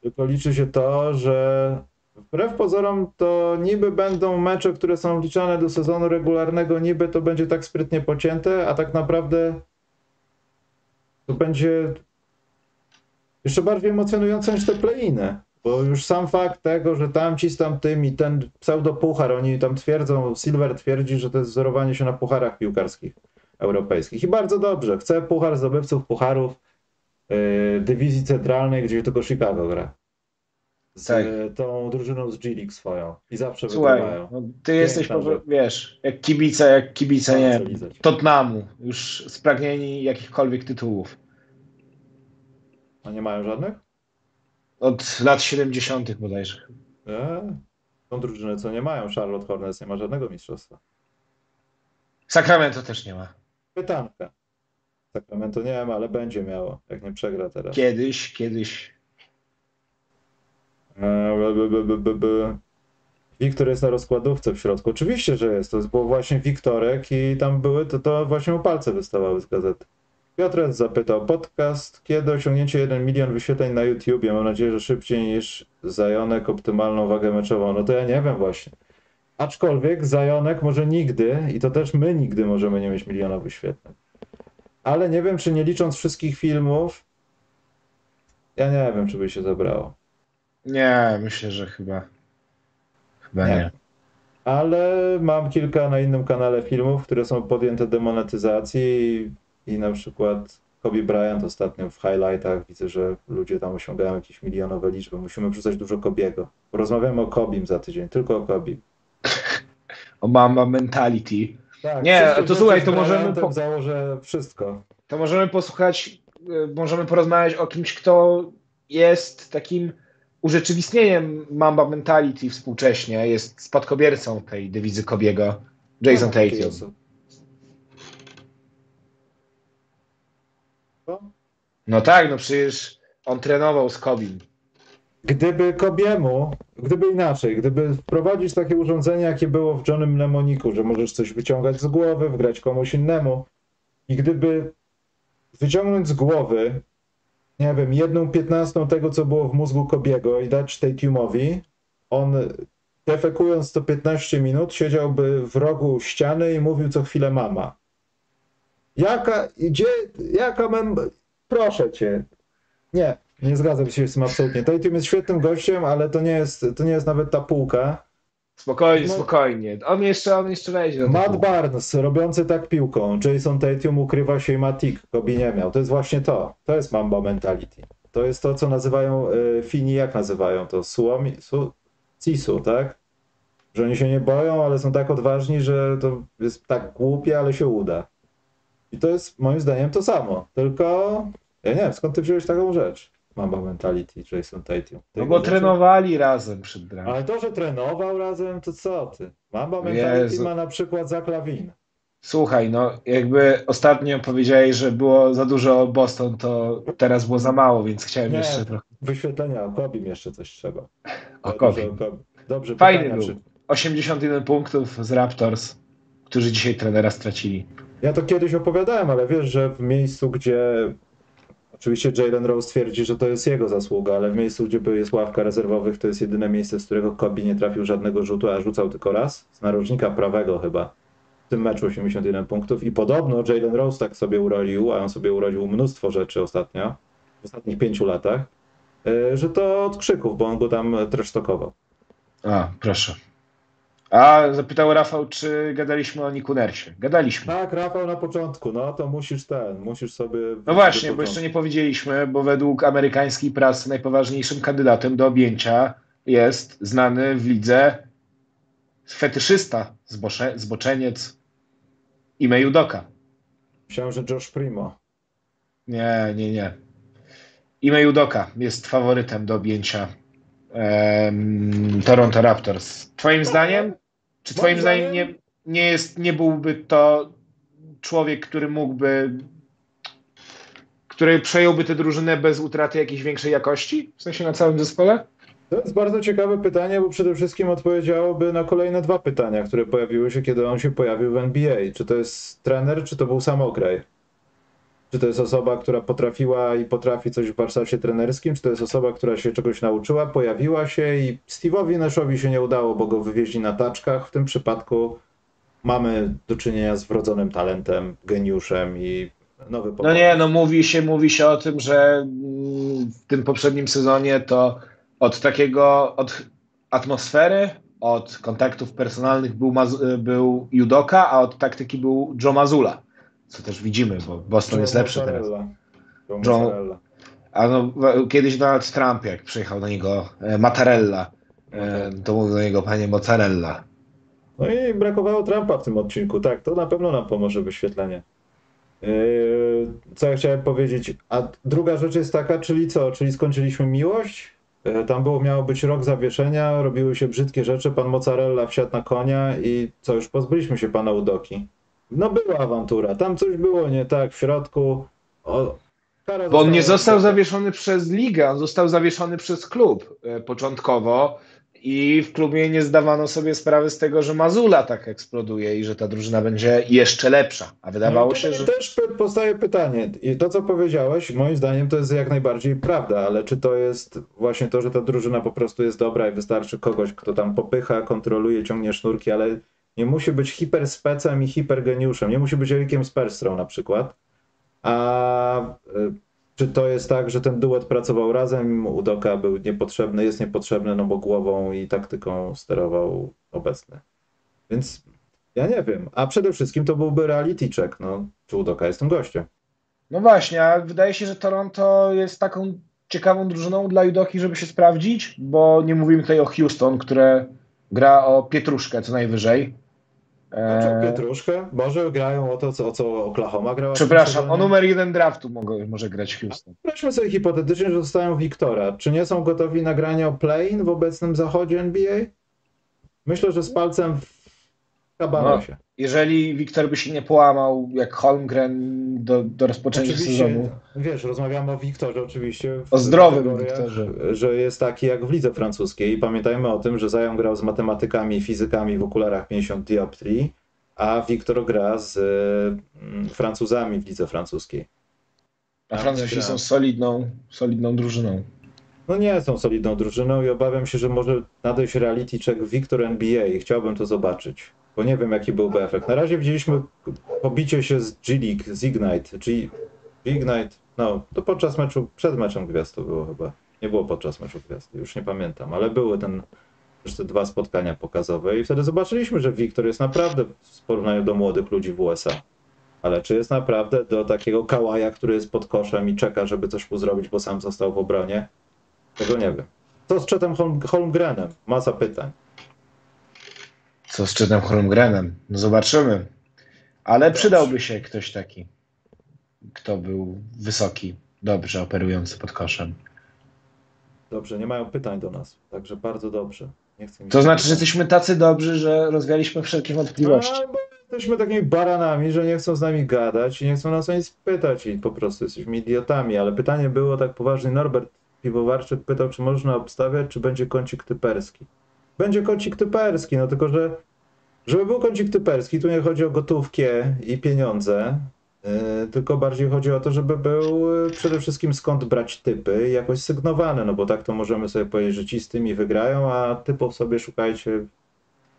tylko liczy się to, że wbrew pozorom to niby będą mecze, które są wliczane do sezonu regularnego, niby to będzie tak sprytnie pocięte, a tak naprawdę to będzie jeszcze bardziej emocjonujące niż te play-iny. Bo już sam fakt tego, że tamci z tamtymi, ten pseudo-puchar, oni tam twierdzą, Silver twierdzi, że to jest wzorowanie się na pucharach piłkarskich europejskich. I bardzo dobrze. Chce puchar zdobywców pucharów yy, dywizji centralnej, gdzie tylko Chicago gra. Z Tak. yy, tą drużyną z G-League swoją. I zawsze Słuchaj, wygrywają. no, ty jesteś, rzecz. wiesz, jak kibice, jak kibice, nie. Tottenhamu, już spragnieni jakichkolwiek tytułów. A nie mają żadnych? Od lat 70. bodajże. Nie. Są drużyny, co nie mają. Charlotte Hornets nie ma żadnego mistrzostwa. Sacramento też nie ma. Pytanka. Sacramento nie ma, ale będzie miało, jak nie przegra teraz. Kiedyś, kiedyś. E, b. Wiktor jest na rozkładówce w środku. Oczywiście, że jest. To był właśnie Wiktorek i tam były, to, to właśnie palce wystawały z gazety. Piotrek zapytał, podcast, kiedy osiągnięcie 1 milion wyświetleń na YouTubie? Mam nadzieję, że szybciej niż Zajonek optymalną wagę meczową. No to ja nie wiem właśnie. Aczkolwiek Zajonek może nigdy, i to też my nigdy możemy nie mieć miliona wyświetleń. Ale nie wiem, czy nie licząc wszystkich filmów, ja nie wiem, czy by się zebrało. Nie, myślę, że chyba. Chyba nie. Nie. Ale mam kilka na innym kanale filmów, które są podjęte demonetyzacji i, na przykład Kobe Bryant ostatnio w highlightach widzę, że ludzie tam osiągają jakieś milionowe liczby. Musimy wrzucać dużo Kobiego. Rozmawiamy o Kobim za tydzień, tylko o Kobim. O Mamba Mentality. Tak, Nie, to słuchaj, to możemy po- założę wszystko. To możemy posłuchać, y, możemy porozmawiać o kimś, kto jest takim urzeczywistnieniem Mamba Mentality współcześnie, jest spadkobiercą tej dewizy Kobiego, Jason No, Tatum. jest. No. No tak, no przecież on trenował z Kobim. Gdyby Kobiemu, gdyby inaczej, gdyby wprowadzić takie urządzenie, jakie było w Johnem Mnemoniku, że możesz coś wyciągać z głowy, wgrać komuś innemu i gdyby wyciągnąć z głowy, nie wiem, jedną piętnastą tego, co było w mózgu Kobiego i dać Tatumowi, on defekując to 15 minut siedziałby w rogu ściany i mówił co chwilę mama. Jaka, gdzie, jaka mem... Proszę cię. Nie, nie zgadzam się z tym absolutnie. Tatum jest świetnym gościem, ale to nie jest, to nie jest nawet ta półka. Spokojnie, No. spokojnie. On jeszcze, on jeszcze wejdzie. do Matt. Barnes, robiący tak piłką. Jason Tatum ukrywa się i ma tik. Kobi nie miał. To jest właśnie to. To jest Mamba Mentality. To jest to, co nazywają y, Fini, jak nazywają to? Suomi, su, Cisu, tak? Że oni się nie boją, ale są tak odważni, że to jest tak głupie, ale się uda. I to jest moim zdaniem to samo. Tylko ja nie wiem, skąd ty wziąłeś taką rzecz? Mamba Mentality, Jason Tatum. No bo trenowali razem przed bramą. Ale to, że trenował razem, to co ty? Mamba Mentality Jezu. ma na przykład Zach Lawin. Słuchaj, no jakby ostatnio powiedziałeś, że było za dużo Boston, to teraz było za mało, więc chciałem Nie. jeszcze trochę. Wyświetlenia o Kobim jeszcze coś trzeba. O Kobim. Dobrze, Fajny pytania, był. czy... 81 punktów z Raptors, którzy dzisiaj trenera stracili. Ja to kiedyś opowiadałem, ale wiesz, że w miejscu, gdzie oczywiście Jalen Rose twierdzi, że to jest jego zasługa, ale w miejscu, gdzie jest ławka rezerwowych, to jest jedyne miejsce, z którego Kobi nie trafił żadnego rzutu, a rzucał tylko raz, z narożnika prawego chyba. W tym meczu 81 punktów i podobno Jalen Rose tak sobie urodził, a on sobie urodził mnóstwo rzeczy ostatnio, w ostatnich pięciu latach, y, że to od krzyków, bo on go tam tresztokował. A, proszę. A zapytał Rafał, czy gadaliśmy o Niku Nersie. Gadaliśmy. Tak, Rafał na początku, no to musisz ten, musisz sobie... No właśnie, bo jeszcze nie powiedzieliśmy, bo według amerykańskiej prasy najpoważniejszym kandydatem do objęcia jest znany w lidze fetyszysta, zbocze, zboczeniec Ime Judoka. Myślałem, że Josh Primo. Nie, nie, nie. Ime Judoka jest faworytem do objęcia em, Toronto Raptors. Twoim zdaniem? Czy twoim zdaniem nie, nie, jest, nie byłby to człowiek, który mógłby który przejąłby tę drużynę bez utraty jakiejś większej jakości? W sensie na całym zespole? To jest bardzo ciekawe pytanie, bo przede wszystkim odpowiedziałoby na kolejne dwa pytania, które pojawiły się, kiedy on się pojawił w NBA. Czy to jest trener, czy to był samograj? Czy to jest osoba, która potrafiła i potrafi coś w warsztacie trenerskim, czy to jest osoba, która się czegoś nauczyła, pojawiła się i Steve'owi Nashowi się nie udało, bo go wywieźli na taczkach. W tym przypadku mamy do czynienia z wrodzonym talentem, geniuszem i nowy No pokolenie. nie, no mówi się, mówi się o tym, że mm, w tym poprzednim sezonie to od takiego, od atmosfery, od kontaktów personalnych był, Maz- był Judoka, a od taktyki był Joe Mazula. Co też widzimy, bo Boston jest lepszy teraz. Mozzarella. A no, kiedyś Donald Trump, jak przyjechał do niego e, Mattarella, e, to mówił do niego panie Mozzarella. No i brakowało Trumpa w tym odcinku. Tak, to na pewno nam pomoże wyświetlenie. Yy, Co ja chciałem powiedzieć? A druga rzecz jest taka, czyli co? Czyli skończyliśmy miłość? Yy, Tam było, miało być rok zawieszenia, robiły się brzydkie rzeczy, pan Mozzarella wsiadł na konia i co, już pozbyliśmy się pana Udoki. No była awantura, tam coś było nie tak w środku. O, Bo on nie został zawieszony przez ligę, on został zawieszony przez klub e, początkowo i w klubie nie zdawano sobie sprawy z tego, że Mazula tak eksploduje i że ta drużyna będzie jeszcze lepsza. A wydawało No, się, że... Też powstaje pytanie, i to co powiedziałeś, moim zdaniem to jest jak najbardziej prawda, ale czy to jest właśnie to, że ta drużyna po prostu jest dobra i wystarczy kogoś, kto tam popycha, kontroluje, ciągnie sznurki, ale nie musi być hiperspecem i hipergeniuszem, nie musi być Erikiem Sperstrą na przykład, a y, Czy to jest tak, że ten duet pracował razem, Udoka był niepotrzebny, jest niepotrzebny, no bo głową i taktyką sterował obecny. Więc ja nie wiem. A przede wszystkim to byłby reality check, no. Czy Udoka jest tym gościem? No właśnie, a wydaje się, że Toronto jest taką ciekawą drużyną dla Judoki, żeby się sprawdzić, bo nie mówimy tutaj o Houston, które gra o pietruszkę co najwyżej. Znaczy, Eee, Pietruszkę? Może grają o to, co, o co Oklahoma grała? przepraszam, o numer jeden draftu mogę, może grać Houston. Weźmy sobie hipotetycznie, że dostają Wiktora. Czy nie są gotowi na granie o play-in w obecnym zachodzie NBA? Myślę, że z palcem w kabanosie. Jeżeli Wiktor by się nie połamał jak Holmgren do, do rozpoczęcia sezonu. wiesz, rozmawiamy o Wiktorze oczywiście. O zdrowym Wiktorze. Że jest taki jak w lidze francuskiej. I pamiętajmy o tym, że Zają grał z matematykami i fizykami w okularach 50 dioptrii, a Wiktor gra z mm, Francuzami w lidze francuskiej. A Francuzi gra. są solidną, solidną drużyną. No nie są solidną drużyną i obawiam się, że może nadejść reality check Victor NBA i chciałbym to zobaczyć, bo nie wiem jaki byłby efekt. Na razie widzieliśmy pobicie się z G League, z Ignite, G, Ignite, no to podczas meczu, przed meczem gwiazd to było chyba, nie było podczas meczu gwiazd, już nie pamiętam, ale były ten, te dwa spotkania pokazowe i wtedy zobaczyliśmy, że Victor jest naprawdę w porównaniu do młodych ludzi w USA. Ale czy jest naprawdę do takiego kałaja, który jest pod koszem i czeka, żeby coś mu zrobić, bo sam został w obronie? Tego nie wiem. Co z Chetem Holm Holmgrenem? Masa pytań. Co z Chetem Holmgrenem? No zobaczymy. Ale przydałby się ktoś taki, kto był wysoki, dobrze operujący pod koszem. Dobrze, nie mają pytań do nas, także bardzo dobrze. Nie chcę mi To znaczy, że jesteśmy tacy dobrzy, że rozwialiśmy wszelkie wątpliwości. A, bo jesteśmy takimi baranami, że nie chcą z nami gadać i nie chcą nas o nic pytać i po prostu jesteśmy idiotami. Ale pytanie było tak poważnie. Norbert Piwowarczyk pytał, czy można obstawiać, czy będzie kącik typerski. Będzie kącik typerski, no tylko, że żeby był kącik typerski, tu nie chodzi o gotówkę i pieniądze, yy, tylko bardziej chodzi o to, żeby był yy, przede wszystkim skąd brać typy jakoś sygnowane, no bo tak to możemy sobie powiedzieć, że ci z tymi wygrają, a typów sobie szukajcie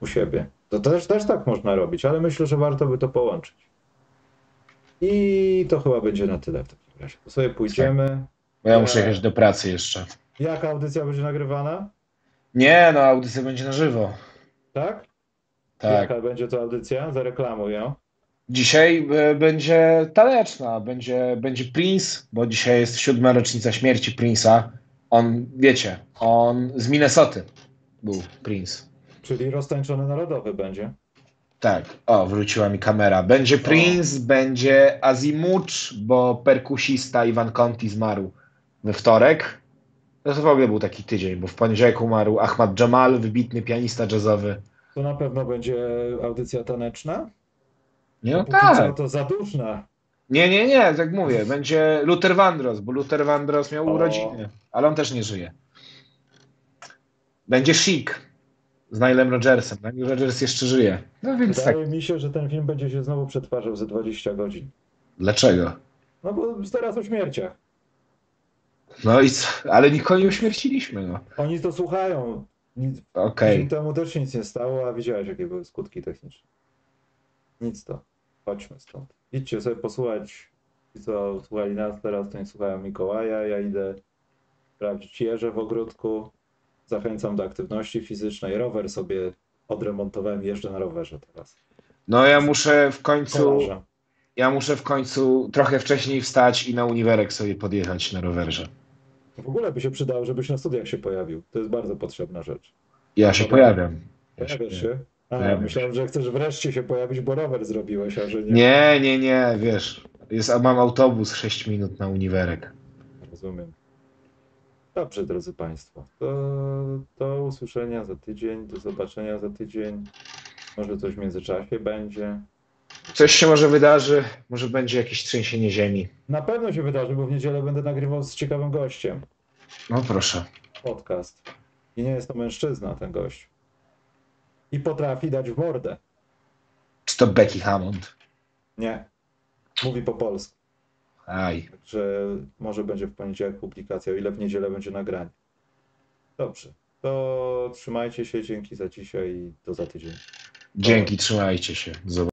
u siebie. To też, też tak można robić, ale myślę, że warto by to połączyć. I to chyba będzie na tyle w takim razie. To sobie pójdziemy. Bo ja muszę jechać do pracy jeszcze. Jaka audycja będzie nagrywana? Nie, no audycja będzie na żywo. Tak? Tak. Jaka będzie to audycja? Zareklamuj ją. Dzisiaj e, będzie taneczna, będzie, będzie Prince, bo dzisiaj jest siódma rocznica śmierci Prince'a. On, wiecie, on z Minnesoty był Prince. Czyli roztańczony narodowy będzie. Tak, o, wróciła mi kamera. Będzie Prince, będzie Azimucz, bo perkusista Ivan Conti zmarł we wtorek. No to w ogóle był taki tydzień, bo w poniedziałek umarł Ahmad Jamal, wybitny pianista jazzowy. To na pewno będzie audycja taneczna? Nie, no tak. to zaduszna. Nie, nie, nie, tak mówię. Będzie Luther Vandross, bo Luther Vandross miał O. urodziny, ale on też nie żyje. Będzie Chic z Nilem Rodgersem. Nile Rodgers jeszcze żyje. No więc tak. Wydaje mi się, że ten film będzie się znowu przetwarzał za 20 godzin. Dlaczego? No bo teraz o śmierciach. No i co? Ale nikogo nie uśmierciliśmy, no. Oni to słuchają. Nic, Okej. Temu też nic nie stało, a widziałeś, jakie były skutki techniczne. Nic to. Chodźmy stąd. Idźcie sobie posłuchać. Ci, co słuchali nas teraz, to nie słuchają Mikołaja. Ja idę sprawdzić jeże w ogródku. Zachęcam do aktywności fizycznej. Rower sobie odremontowałem, jeżdżę na rowerze teraz. No ja muszę w końcu, ja muszę w końcu trochę wcześniej wstać i na uniwerek sobie podjechać na rowerze. W ogóle by się przydało, żebyś na studiach się pojawił. To jest bardzo potrzebna rzecz. Ja się pojawiam. Ja się Pojawiasz się? A, Pojawiam myślałem, że chcesz wreszcie się pojawić, bo rower zrobiłeś, a że nie. Nie, nie, nie, wiesz. Jest, a mam autobus 6 minut na uniwerek. Rozumiem. Dobrze, drodzy Państwo. To do usłyszenia za tydzień, do zobaczenia za tydzień. Może coś w międzyczasie będzie. Coś się może wydarzy, może będzie jakieś trzęsienie ziemi. Na pewno się wydarzy, bo w niedzielę będę nagrywał z ciekawym gościem No proszę. podcast. I nie jest to mężczyzna, ten gość. I potrafi dać w mordę. Czy to Becky Hammond? Nie. Mówi po polsku. Aj. Także może będzie w poniedziałek publikacja, o ile w niedzielę będzie nagranie. Dobrze. To trzymajcie się, dzięki za dzisiaj i do za tydzień. Dzięki, trzymajcie się. Zob-